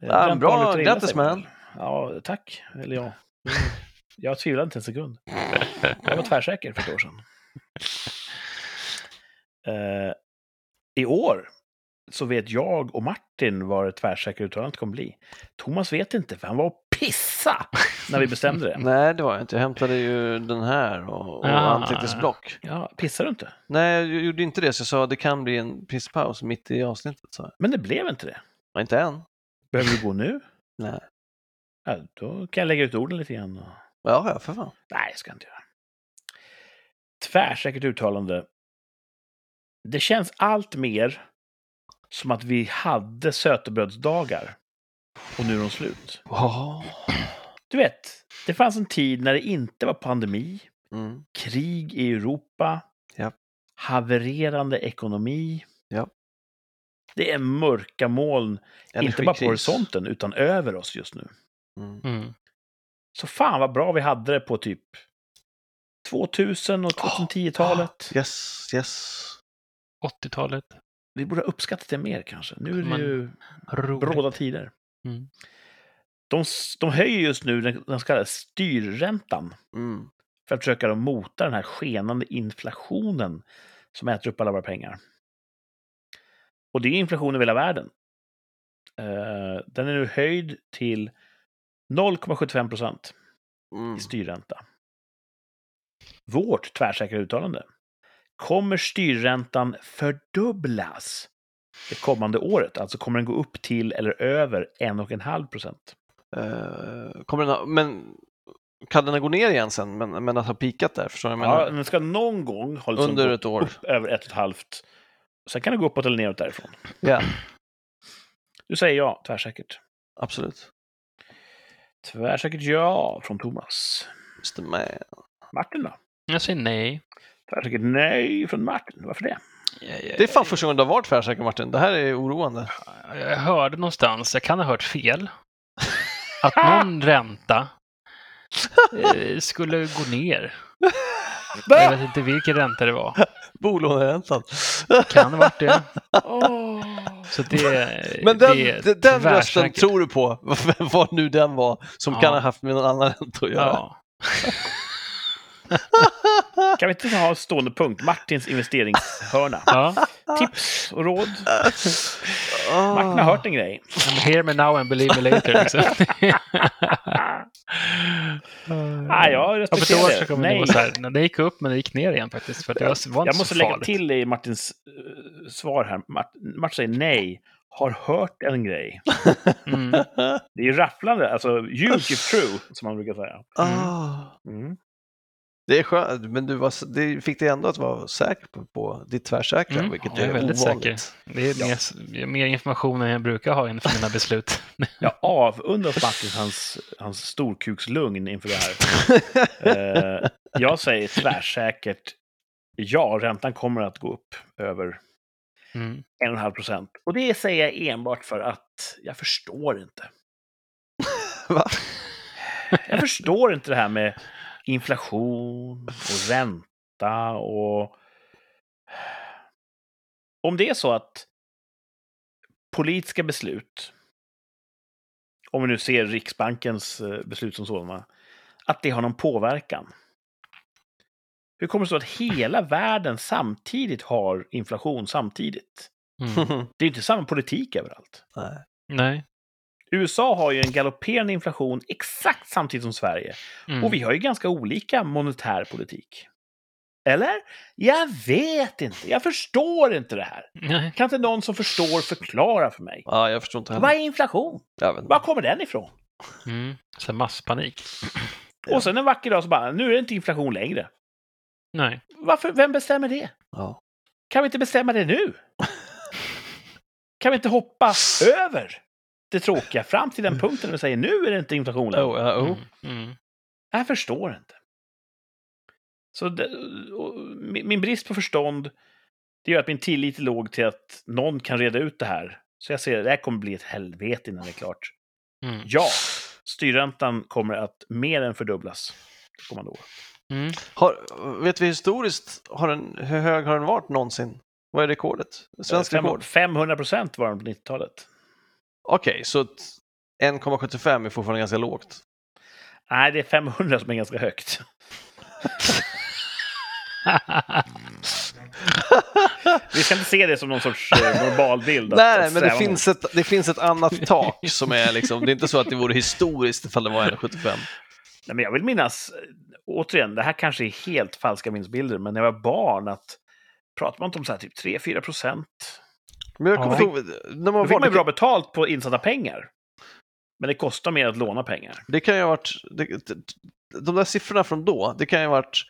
Ja, bra. Grattis, man. Ja, tack. Eller ja. Jag tvivlar inte en sekund. Jag var tvärsäker för ett år sedan. Eh, I år så vet jag och Martin vad det tvärsäkra uttalandet kommer bli. Thomas vet inte, för han var och pissa när vi bestämde det. Nej, det var jag inte. Jag hämtade ju den här och, och Ah. anteckningsblock. Ja, pissar du inte? Nej, jag gjorde inte det, så jag sa att det kan bli en pisspaus mitt i avsnittet. Så. Men det blev inte det. Ja, inte än. Behöver du gå nu? Nej. Ja, då kan jag lägga ut orden lite grann. Och... Ja, ja, för fan. Nej, det ska jag inte göra. Tvärsäkert uttalande. Det känns allt mer som att vi hade sötebrödsdagar och nu är de slut. Oh. Du vet, det fanns en tid när det inte var pandemi, Mm. krig i Europa, Ja. havererande ekonomi. Ja. Det är mörka moln, inte bara på horisonten, utan över oss just nu. Mm. Mm. Så fan vad bra vi hade det på typ 2000 och 2010-talet. Yes, yes. 80-talet. Vi borde ha uppskattat det mer kanske. Nu är det Men- ju Roligt. bråda tider. Mm. De, de höjer just nu den, den så kallade styrräntan Mm. för att försöka mota den här skenande inflationen som äter upp alla våra pengar. Och det är inflation över hela världen. Eh, den är nu höjd till 0,75 procent Mm. i styrränta. Vårt tvärsäkra uttalande. Kommer styrräntan fördubblas det kommande året? Alltså kommer den gå upp till eller över 1,5 procent? Eh, kommer den ha, men kan den gå ner igen sen, men, men att ha pikat där? Förstår jag Ja, menar? den ska någon gång ha liksom Under ett år. upp över ett och ett halvt. Sen kan det gå uppåt eller neråt därifrån. Ja, Du säger ja, tvärsäkert. absolut. Tvärsäkert ja från Thomas. Mr. Man. Martin då? Jag säger nej. Tvärsäkert nej från Martin. Varför det? Det är fan första gången du har varit tvärsäker Martin. Det här är oroande. Jag hörde någonstans, jag kan ha hört fel, att någon ränta eh, skulle gå ner. Jag vet inte vilken ränta det var. Bolåneräntan. Kan ha varit det. Så det, Men den, det är den, rösten tror du på, var nu den var, som Ja. kan ha haft med någon annan ränta att göra. Ja. Kan vi inte ha en stående punkt? Martins investeringshörna. ja. Tips och råd. Martin har hört en grej. I'm hear me now and believe me later. Liksom. Nej, jag respekterar så det. det Nej. så här, när det gick upp men det gick ner igen faktiskt. För att det var, var inte Jag måste så lägga farligt. till i Martins eh, svar här. Mart- Martin säger nej. Har hört en grej. Mm. Det är ju rafflande. Alltså, if true, som man brukar säga. Ah. Mm. Det är skönt, men du var, det fick dig ändå att vara säker på, på ditt tvärsäkra, Mm, vilket jag är är väldigt ovanligt. säker. Det är mer, mer information än jag brukar ha inför mina beslut. Jag avundas Martin hans, hans storkukslugn inför det här. Eh, jag säger tvärsäkert ja, räntan kommer att gå upp över Mm. 1,5 procent. Och det säger jag enbart för att jag förstår inte. Va? Jag förstår inte det här med inflation och ränta och... Om det är så att politiska beslut, om vi nu ser Riksbankens eh, beslut som sådana, att det har någon påverkan. Hur kommer det så att hela världen samtidigt har inflation samtidigt? Mm. Det är inte samma politik överallt. Nej. Nej. USA har ju en galopperande inflation exakt samtidigt som Sverige. Mm. Och vi har ju ganska olika monetär politik. Eller? Jag vet inte. Jag förstår inte det här. Nej. Kan inte någon som förstår förklara för mig? Ja, jag förstår inte Vad heller. är inflation? Jag vet inte. Var kommer den ifrån? Mm. Så masspanik. Och sen en vacker dag så bara, nu är det inte inflation längre. Nej. Varför? Vem bestämmer det? Ja. Kan vi inte bestämma det nu? Kan vi inte hoppa över det tråkiga fram till den punkten där vi säger nu är det inte inflation längre? Oh, ja, oh. Mm. Mm. Jag förstår inte. Så det, och min min brist på förstånd det gör att min tillit är låg till att någon kan reda ut det här. Så jag ser att det här kommer bli ett helvete innan det är klart. Mm. Ja, styrräntan kommer att mer än fördubblas kommande år. Mm. Har, vet vi historiskt, har den, hur hög har den varit någonsin? Vad är rekordet? Svensk rekord? 500 procent var den på 90-talet. Okej, så ett 1,75 är fortfarande ganska lågt. Nej, det är 500 som är ganska högt. Vi ska inte se det som någon sorts eh, normalbild. Nej, nej, men det finns, ett, det finns ett annat tak som är liksom, det är inte så att det vore historiskt ifall det var 1,75. Nej, men jag vill minnas, eh, återigen, det här kanske är helt falska minnesbilder, men när jag var barn att pratar man inte om så här typ 3-4 procent? Men jag Ja. kommer ihåg, när man Då fick man var ju bra betalt på insatta pengar. Men det kostar mer att låna pengar. Det kan ju ha varit, det, de där siffrorna från då, det kan ju ha varit,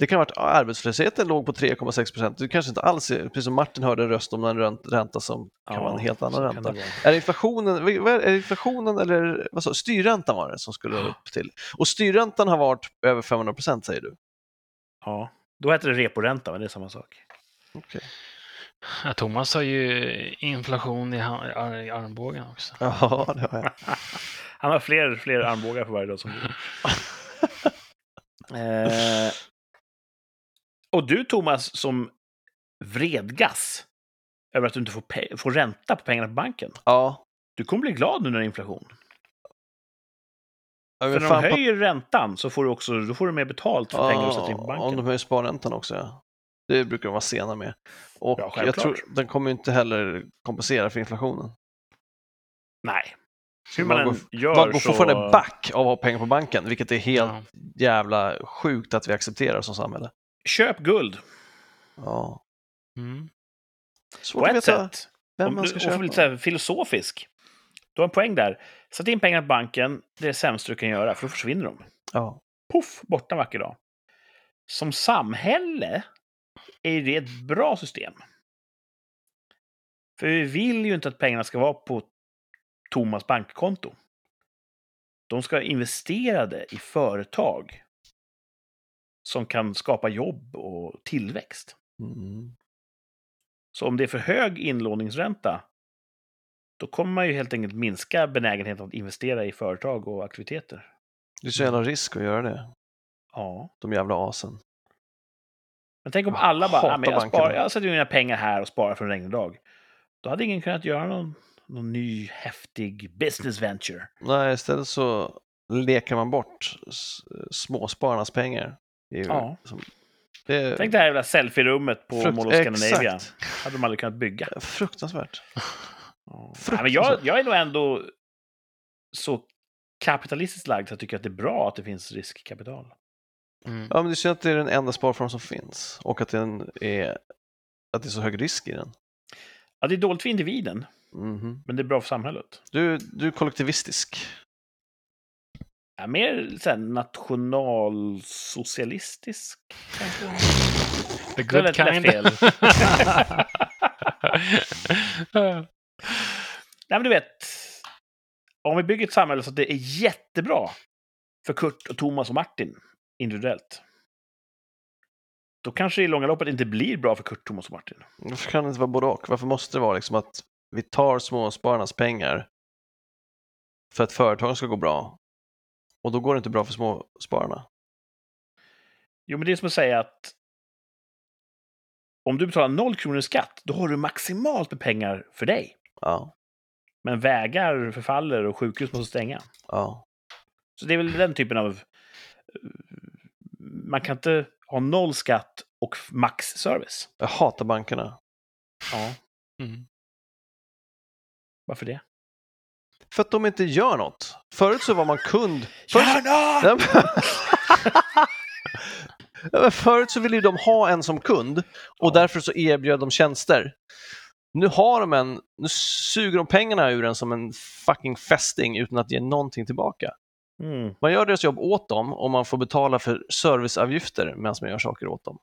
det kan ha varit, ja, arbetslösheten låg på 3,6 procent. Det kanske inte alls är, precis som Martin hörde en röst om en ränt- ränta som kan vara en helt annan ränta. det. Är det inflationen, är inflationen eller vad sa, styrräntan var det som skulle upp till? Och styrräntan har varit över 500 procent säger du? Ja, då heter det reporänta, men det är samma sak. Okej. Ja, Thomas har ju inflation i, ha- i armbågen också. Ja, det har jag. Han har fler, fler armbågar för varje dag som går. eh, och du, Thomas, som vredgas över att du inte får, får ränta på pengarna på banken. Ja. Du kommer bli glad nu när det är inflation. Jag För när de på- höjer räntan så får du också då får du mer betalt för pengar du sätter in på Ja, banken. Om de höjer sparräntan också, ja. Det brukar de vara sena med. Och Ja, jag tror den kommer inte heller kompensera för inflationen. Nej. Hur Man man, går- gör Man går så... fortfarande back av att ha pengar på banken, vilket är helt Ja. jävla sjukt att vi accepterar som samhälle. Köp guld. Ja. Mm. Svårt På att veta sätt. vem man du ska och lite så köpa. här filosofisk. Du har en poäng där. Sätt in pengarna på banken. Det är det sämsta du kan göra, för då försvinner de. Ja. Puff, borta en vacker dag. Som samhälle är det ett bra system. För vi vill ju inte att pengarna ska vara på Thomas bankkonto. De ska investerade i företag som kan skapa jobb och tillväxt. Mm. Så om det är för hög inlåningsränta, då kommer man ju helt enkelt minska benägenheten att investera i företag och aktiviteter. Det är så jävla risk att göra det. Ja. De jävla asen. Men tänk om Jag alla bara, ja, men jag, bankerna." spar, jag sätter in mina pengar här och sparar för en regnig dag. Då hade ingen kunnat göra någon, någon ny häftig business venture. Nej, istället så leker man bort småspararnas pengar. Det Ja. som, det är Tänk det här jävla selfie-rummet på frukt- Mall of Scandinavia. Exakt. hade de aldrig kunnat bygga. Fruktansvärt. Ja. Nej, men jag, Fruktansvärt. jag är nog ändå så kapitalistiskt lagd så jag tycker att det är bra att det finns riskkapital. Mm. Ja, men det är synd att det är den enda sparform som finns och att, den är, att det är så hög risk i den. Ja, det är dåligt för individen, Mhm. men det är bra för samhället. Du, du är kollektivistisk. Ja, mer så här, nationalsocialistisk, kanske. The good kind. fel. Nej, men du vet, om vi bygger ett samhälle så att det är jättebra för Kurt och Thomas och Martin individuellt. Då kanske det i långa loppet inte blir bra för Kurt, Thomas och Martin. Varför kan det inte vara både och? Varför måste det vara liksom att vi tar småspararnas pengar för att företagen ska gå bra och då går det inte bra för småspararna? Jo, men det är som att säga att om du betalar noll kronor i skatt, då har du maximalt med pengar för dig. Ja, Men vägar förfaller och sjukhus måste stänga. ja. Så det är väl den typen av... Man kan inte ha noll skatt och max service. Jag hatar bankerna. Ja, Mm. varför det? För att de inte gör något. Förut så var man kund. Förut, Ja, men Förut så ville ju de ha en som kund och Ja. därför så erbjöd de tjänster. Nu har de en, nu suger de pengarna ur en som en fucking fästing utan att ge någonting tillbaka. Mm. Man gör deras jobb åt dem och man får betala för serviceavgifter medan man gör saker åt dem.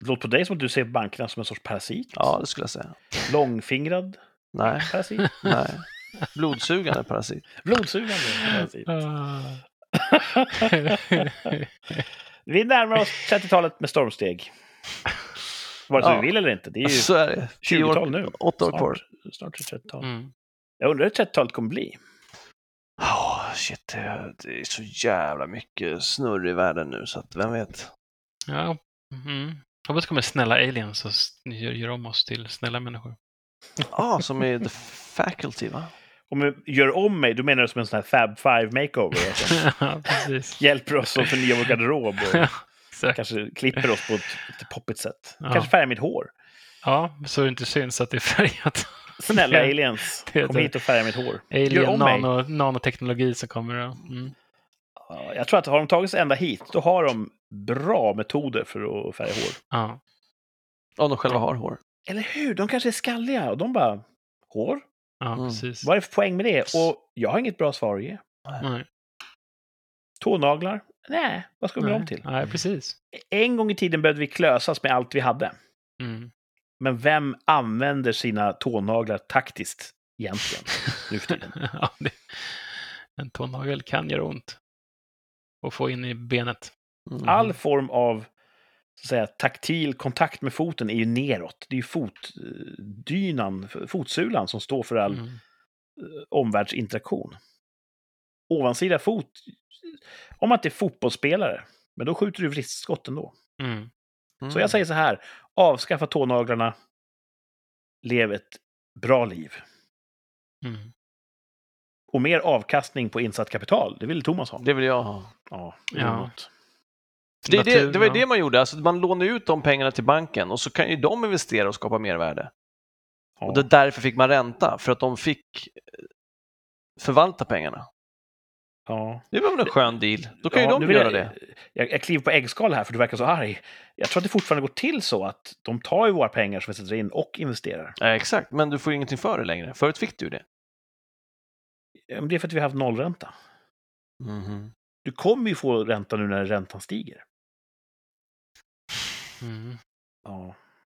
Det låter på dig som att du ser bankerna som en sorts parasit. Ja, det skulle jag säga. Långfingrad Nej, parasit. nej. Blodsugande parasit. Blodsugande parasit. Vi närmar oss 30-talet med stormsteg. Vare sig Ja. vi vill eller inte. Det är ju Så är det. Tio 20-tal år, nu. åtta år kvar. Snart, snart är det 30-tal. Mm. Jag undrar hur 30-talet kommer bli. Shit, det är så jävla mycket snurr i världen nu så att vem vet. Ja. Mm. Hoppas det kommer snälla aliens och gör, gör om oss till snälla människor. Ja, ah, som i The Faculty va? Om jag gör om mig, då menar du som en sån här Fab Five makeover. Alltså. ja, precis. Hjälper oss att förnya vår garderob och Exakt. kanske klipper oss på ett lite poppigt sätt. Ja. Kanske färgar mitt hår. Ja, så det inte syns att det är färgat. Snälla aliens, kom hit och färga mitt hår. Gör Alien mig. nano, nanoteknologi som kommer. Mm. Ja, Jag tror att har de tagit sig ända hit, då har de bra metoder för att färga hår. Ja. Om de själva har hår. Eller hur? De kanske är skalliga och de bara, hår? Ja, Mm. precis. Vad är det för poäng med det? Och jag har inget bra svar att ge. Nej. Tånaglar? Nej, vad ska vi med dem till? Nej, precis. En gång i tiden behövde vi klösas med allt vi hade. Mm. Men vem använder sina tånaglar taktiskt egentligen nu för tiden? ja, det, en tånagel kan göra ont. Och få in i benet. Mm. All form av så att säga, taktil kontakt med foten är ju neråt. Det är ju fotdynan, fotsulan, som står för all Mm. eh, omvärldsinteraktion. Ovansida fot, om man inte är fotbollsspelare, men då skjuter du vristskott ändå. Mm. Så jag säger så här, avskaffa tånaglarna, lev ett bra liv. Mm. Och mer avkastning på insatt kapital, det vill Thomas ha. Det vill jag ha. Ja, Ja. Det, är det, det var ju ja. det man gjorde, alltså man lånade ut de pengarna till banken och så kan ju de investera och skapa mervärde. ja. Och det, därför fick man ränta, för att de fick eh, förvalta pengarna. Ja. Det var väl en skön deal? Då kan Ja, ju de göra jag, det. Jag, jag kliver på äggskal här för du verkar så arg. Jag tror att det fortfarande går till så att de tar ju våra pengar som vi sätter in och investerar. Ja, exakt, men du får ju ingenting för det längre. Förut fick du det. Ja, men Det är för att vi har haft nollränta. Mhm. Du kommer ju få ränta nu när räntan stiger. Mm. Ja,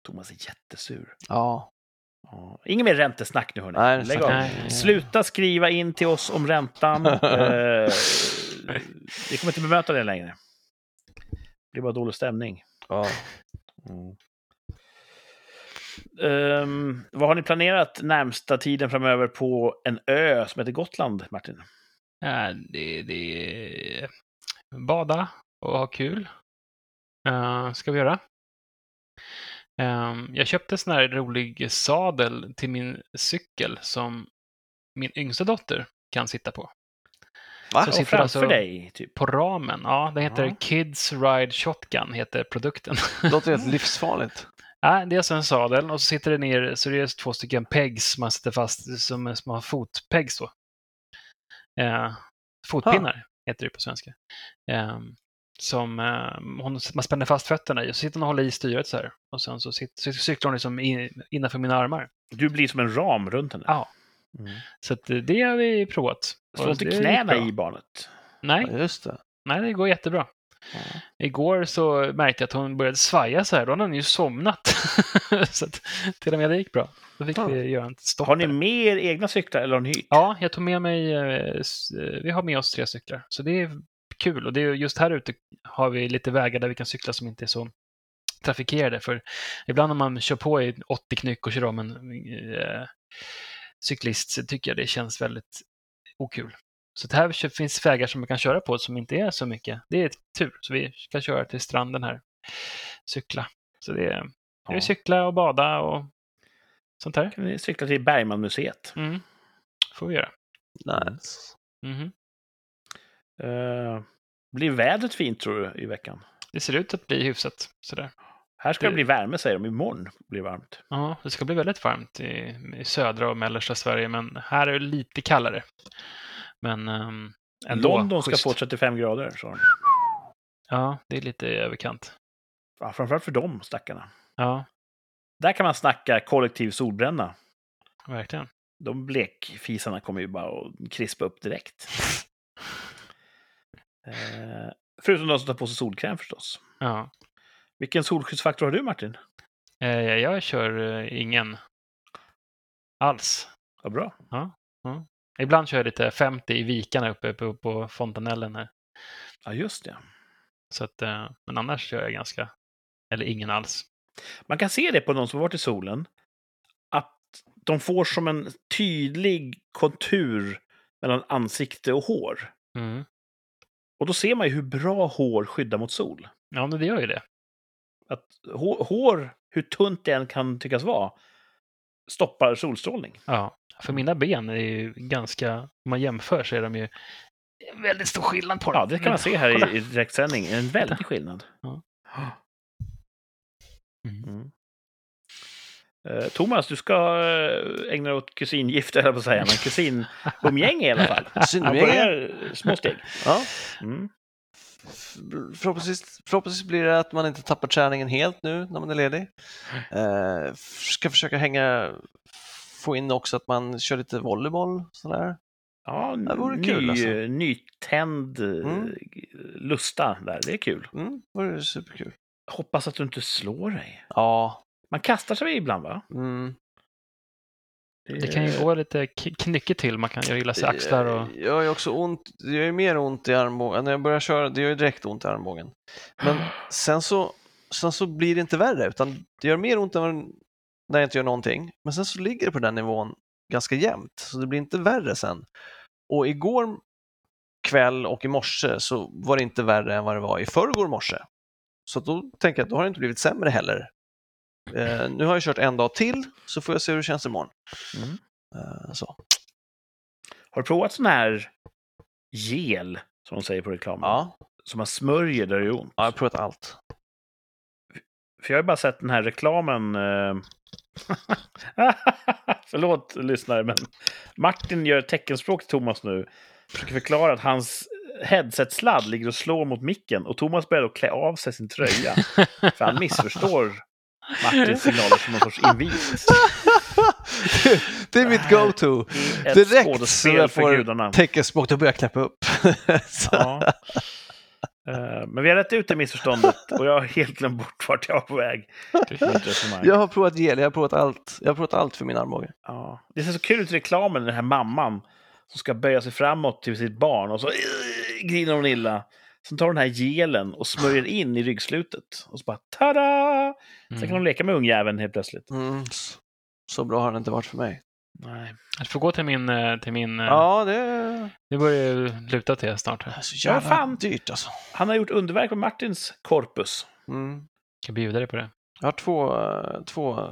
Thomas är jättesur. Ja. Ja. Ingen mer räntesnack nu hörni. Nej, Lägg av. Nej. Sluta skriva in till oss om räntan. eh, vi kommer inte bemöta det längre. blir bara dålig stämning. Ja. Mm. Ehm, vad har ni planerat närmsta tiden framöver på en ö som heter Gotland, Martin? Ja, det, det är bada och ha kul. Uh, ska vi göra. Um, jag köpte en sån här rolig sadel till min cykel som min yngsta dotter kan sitta på. Va? Så Och sitter framför alltså dig, typ. på ramen. Ja, den heter Ja. Kids Ride Shotgun, heter produkten. Det låter helt livsfarligt. Ja, det är alltså en sadel och så sitter det ner, så det är två stycken pegs man sätter fast som små fotpegs då. Eh, fotpinnar heter det på svenska. Eh, som eh, hon, man spänner fast fötterna i och så sitter hon och håller i styret så här. Och sen så, sitter, så cyklar hon liksom in, innanför mina armar. Du blir som en ram runt henne. Ja. Mm. Så att eh, det har vi provat. Slå Och inte knäna i barnet. Nej, Ja, just det. nej, det går jättebra. Ja. Igår så märkte jag att hon började svaja så här. Då hade hon ju somnat. så att till och med det gick bra. Då fick Ja. vi göra en stopp. Har ni med er egna cyklar eller har ni hyrt? Ja, jag tog med mig, eh, eh, vi har med oss tre cyklar. Så det är kul. Och det är just här ute har vi lite vägar där vi kan cykla som inte är så trafikerade. För ibland om man kör på i 80 knyck och kör om en eh, cyklist så tycker jag det känns väldigt okul. Så det här finns vägar som man kan köra på som inte är så mycket. Det är tur. Så vi ska köra till stranden här. Cykla. Så det är, det är Ja. cykla och bada och sånt här. Kan ni cykla till Bergmanmuseet? Mm. får vi göra. Nice. Mhm. Uh, blir vädret fint tror du i veckan? Det ser ut att bli hyfsat sådär. Här ska det Det- bli värme säger de, imorgon blir det varmt. Ja, det ska bli väldigt varmt i, i södra och mellersta Sverige, men här är det lite kallare. Men um, ändå London ska schysst. få 35 grader, sa de. Ja, det är lite i överkant. Ja, framförallt för dem, stackarna. Ja, Där kan man snacka kollektiv solbränna. verkligen. De blekfisarna kommer ju bara att krispa upp direkt. Eh, förutom de som tar på sig solkräm förstås. Ja. Vilken solskyddsfaktor har du Martin? Eh, jag kör eh, ingen alls. Vad bra. Ibland kör jag lite 50 i vikarna uppe på, på fontanellen här. Ja, just det. Så att, eh, men annars kör jag ganska, eller ingen alls. Man kan se det på de som har varit i solen. Att de får som en tydlig kontur mellan ansikte och hår. Mm. Och då ser man ju hur bra hår skyddar mot sol. Ja, men det gör ju det. Att hår, hår, hur tunt det än kan tyckas vara, stoppar solstrålning. Ja, för mina ben är ju ganska, om man jämför så är de ju en väldigt stor skillnad på dem. Ja, det kan man se här i, i direktsändning. En väldig skillnad. Ja. Mm. Eh, Thomas, du ska eh, ägna dig åt kusingifte, eller på att säga, men kusinumgänge i alla fall. Börjar små steg. Ja. Mm. Förhoppningsvis, förhoppningsvis blir det att man inte tappar träningen helt nu när man är ledig. Eh, ska försöka hänga, få in också att man kör lite volleyboll. Sådär. Ja, Det vore ny, kul, alltså. nytänd eh, Mm. lusta där. Det är kul. Mm, det vore superkul. Hoppas att du inte slår dig. Ja. Man kastar sig ibland, va? Mm. Det kan ju gå lite knyckigt till. Man kan göra illa sig axlar och... Det gör ju också ont, det gör ju mer ont i armbågen. När jag börjar köra, det gör ju direkt ont i armbågen. Men sen så, sen så blir det inte värre, utan det gör mer ont än när jag inte gör någonting. Men sen så ligger det på den nivån ganska jämnt, så det blir inte värre sen. Och igår kväll och i morse så var det inte värre än vad det var i förrgår morse. Så då tänker jag att då har det inte blivit sämre heller. Eh, nu har jag kört en dag till, så får jag se hur det känns imorgon. Mm. Eh, så. Har du provat sån här gel, som de säger på reklamen? Ja, Som man smörjer där det gör ont? ja, jag har provat allt. För jag har ju bara sett den här reklamen. Eh... Förlåt lyssnare, men Martin gör teckenspråk till Thomas nu. Försöker förklara att hans headset-sladd ligger och slår mot micken och Thomas börjar då klä av sig sin tröja. För han missförstår Martins signaler som någon sorts invit. det är mitt go-to. Direkt så jag för får teckenspråk, då börjar jag knäppa upp. Ja. Eh, Men vi har rätt ut det missförståndet och jag har helt glömt bort vart jag var på väg. Jag har provat gel, jag har provat allt. Jag har provat allt för min armbåge. Ja. Det ser så kul ut i reklamen, den här mamman som ska böja sig framåt till sitt barn och så eh, griner hon illa. Sen tar den här gelen och smörjer in i ryggslutet. Och så bara tada! Sen kan Mm. hon leka med ungjäveln helt plötsligt. Mm. Så bra har det inte varit för mig. Nej. Jag får gå till min... eh, Till min eh, Ja, det Det börjar ju luta till snart. det är så Ja, jävla fan. dyrt alltså. Han har gjort underverk med Martins korpus. Mm. Jag kan bjuda dig på det. Jag har två, eh, två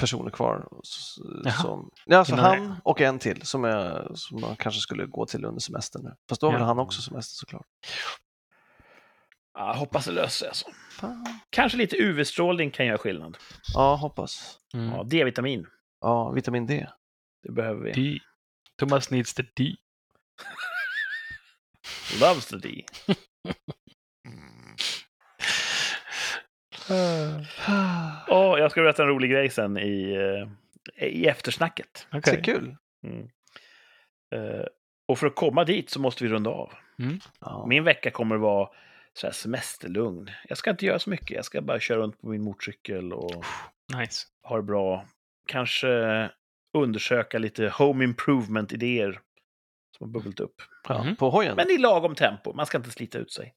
personer kvar. Som, ja, alltså Innan han och en till som, jag, som man kanske skulle gå till under semestern nu. Fast då har Ja. väl han också semester såklart. Ja, hoppas det löser sig. Alltså. Kanske lite UV-strålning kan göra skillnad. Ja, hoppas. Mm. Ja, D-vitamin. Ja, vitamin D. Det behöver vi. D. Thomas needs the D. Loves the D. Åh, jag ska berätta en rolig grej sen i, eh, i eftersnacket. Okej. Så kul. Mm. Eh, och för att komma dit så måste vi runda av. Ja. Min vecka kommer att vara så här semesterlugn. Jag ska inte göra så mycket. Jag ska bara köra runt på min motorcykel och Nice. ha det bra. Kanske undersöka lite home improvement-idéer som har bubblat upp. Ja, Mhm. På hojen? Men i lagom tempo. Man ska inte slita ut sig.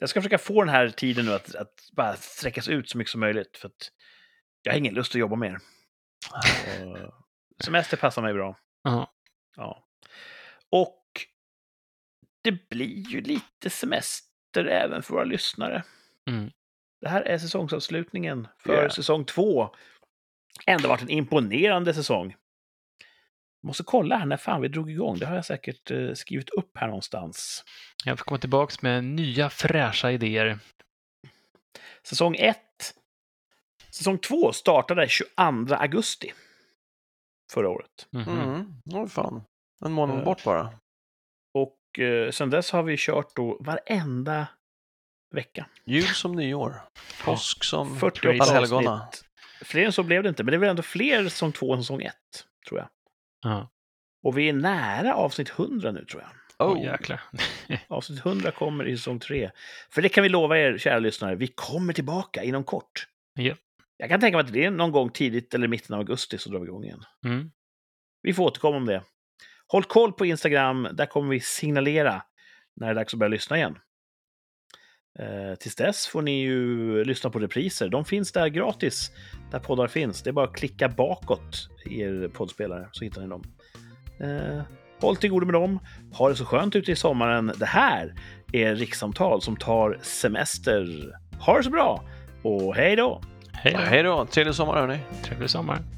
Jag ska försöka få den här tiden nu att, att bara sträckas ut så mycket som möjligt. För att jag har ingen lust att jobba mer. Och semester passar mig bra. Ja. Ja. Och det blir ju lite semester även för våra lyssnare. Mm. Det här är säsongsavslutningen för Yeah. säsong två. Ändå varit en imponerande säsong. Måste kolla här när fan vi drog igång. Det har jag säkert eh, skrivit upp här någonstans. Jag får komma tillbaka med nya fräscha idéer. Säsong 1. Säsong 2 startade 22 augusti förra året. Mhm. Mm. Åh fan. En månad Eh, bort bara. Och eh, sen dess har vi kört då varenda vecka. Jul som nyår. Påsk som 48 allhelgona. Fler än så blev det inte, men det är väl ändå fler säsong 2 än säsong 1, tror jag. Ja. Och vi är nära avsnitt 100 nu, tror jag. Oh, jäklar. Avsnitt 100 kommer i säsong 3. För det kan vi lova er, kära lyssnare, vi kommer tillbaka inom kort. Ja. Jag kan tänka mig att det är någon gång tidigt eller mitten av augusti så drar vi igång igen. Mm. Vi får återkomma om det. Håll koll på Instagram, där kommer vi signalera när det är dags att börja lyssna igen. Eh, tills dess får ni ju lyssna på repriser. De finns där gratis, där poddar finns. Det är bara att klicka bakåt i er poddspelare så hittar ni dem. Eh, håll till godo med dem. Ha det så skönt ute i sommaren. Det här är Rikssamtal som tar semester. Ha det så bra och hej då! Hej då. Hej då, trevlig sommar hörni. Trevlig sommar.